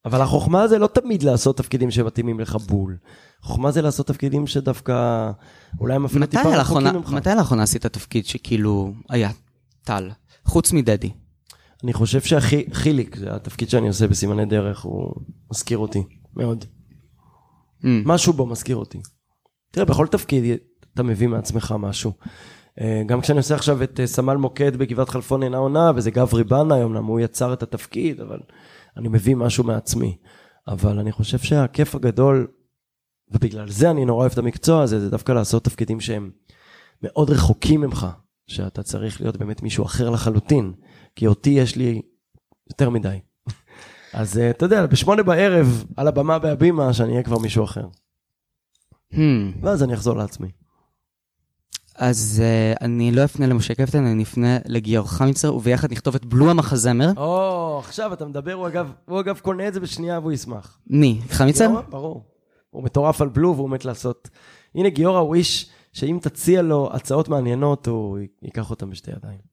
[SPEAKER 2] אבל החוכמה זה לא תמיד לעשות תפקידים שמתאימים לך בול. חוכמה זה לעשות תפקידים שדווקא, אולי הם אפילו טיפה רחוקים ממך.
[SPEAKER 1] מתי לאחרונה עשית תפקיד שכאילו היה טל? חוץ מדדי.
[SPEAKER 2] אני חושב שחיליק, זה התפקיד שאני עושה בסימני דרך, הוא מזכיר אותי מאוד.
[SPEAKER 1] אמ,
[SPEAKER 2] משהו בו מזכיר אותי. תראה, בכל תפקיד אתה מביא מעצמך משהו. אה, גם כשאני עושה עכשיו את אה, סמל מוקד בגבעת חלפון אינה עונה, וזה גברי בנה, אמנם הוא יצר את התפקיד, אבל אני מביא משהו מעצמי. אבל אני חושב שהכיף הגדול, ובגלל זה אני נורא אוהב את המקצוע הזה, זה דווקא לעשות תפקידים שהם מאוד רחוקים ממך, שאתה צריך להיות באמת מישהו אחר לחלוטין, כי אותי יש לי יותר מדי. אז אה, אתה יודע, בשמונה בערב, על הבמה בהבימה, שאני אהיה כבר מישהו אחר.
[SPEAKER 1] אמ,
[SPEAKER 2] ואז אני אחזור לעצמי.
[SPEAKER 1] אז אה, אני לא אפנה למשה קפטן, אני אפנה לגיאור חמיצר, וביחד נכתוב את בלו המחזמר.
[SPEAKER 2] או, עכשיו אתה מדבר, הוא אגב, הוא אגב קונה את זה בשנייה והוא ישמח.
[SPEAKER 1] מי? חמיצר?
[SPEAKER 2] גיורא? ברור. הוא מטורף על בלו והוא מת לעשות. הנה גיורא הוא איש שאם תציע לו הצעות מעניינות, הוא ייקח אותן בשתי ידיים.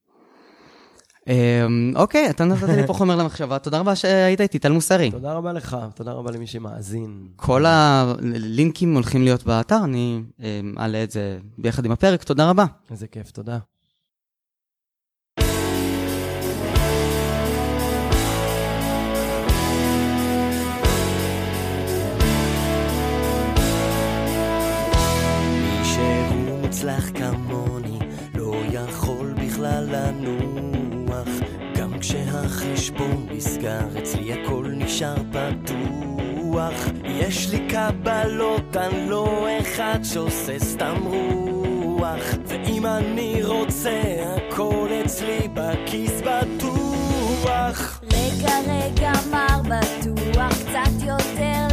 [SPEAKER 1] אמ, אוקיי, אתה נתת לי פה חומר למחשבה, תודה רבה שהיית איתי, טל מוסרי.
[SPEAKER 2] תודה רבה לך, תודה רבה למי שמאזין.
[SPEAKER 1] כל הלינקים הולכים להיות באתר, אני אמ, אעלה את זה ביחד עם הפרק, תודה רבה.
[SPEAKER 2] איזה כיף, תודה.
[SPEAKER 6] מוצלח כמוני חשבון נסגר, אצלי הכל נשאר פתוח. יש לי קבלות, אני לא אחד שעושה סתם רוח. ואם אני רוצה, הכל אצלי בכיס בטוח.
[SPEAKER 7] רגע, רגע, מר בטוח, קצת יותר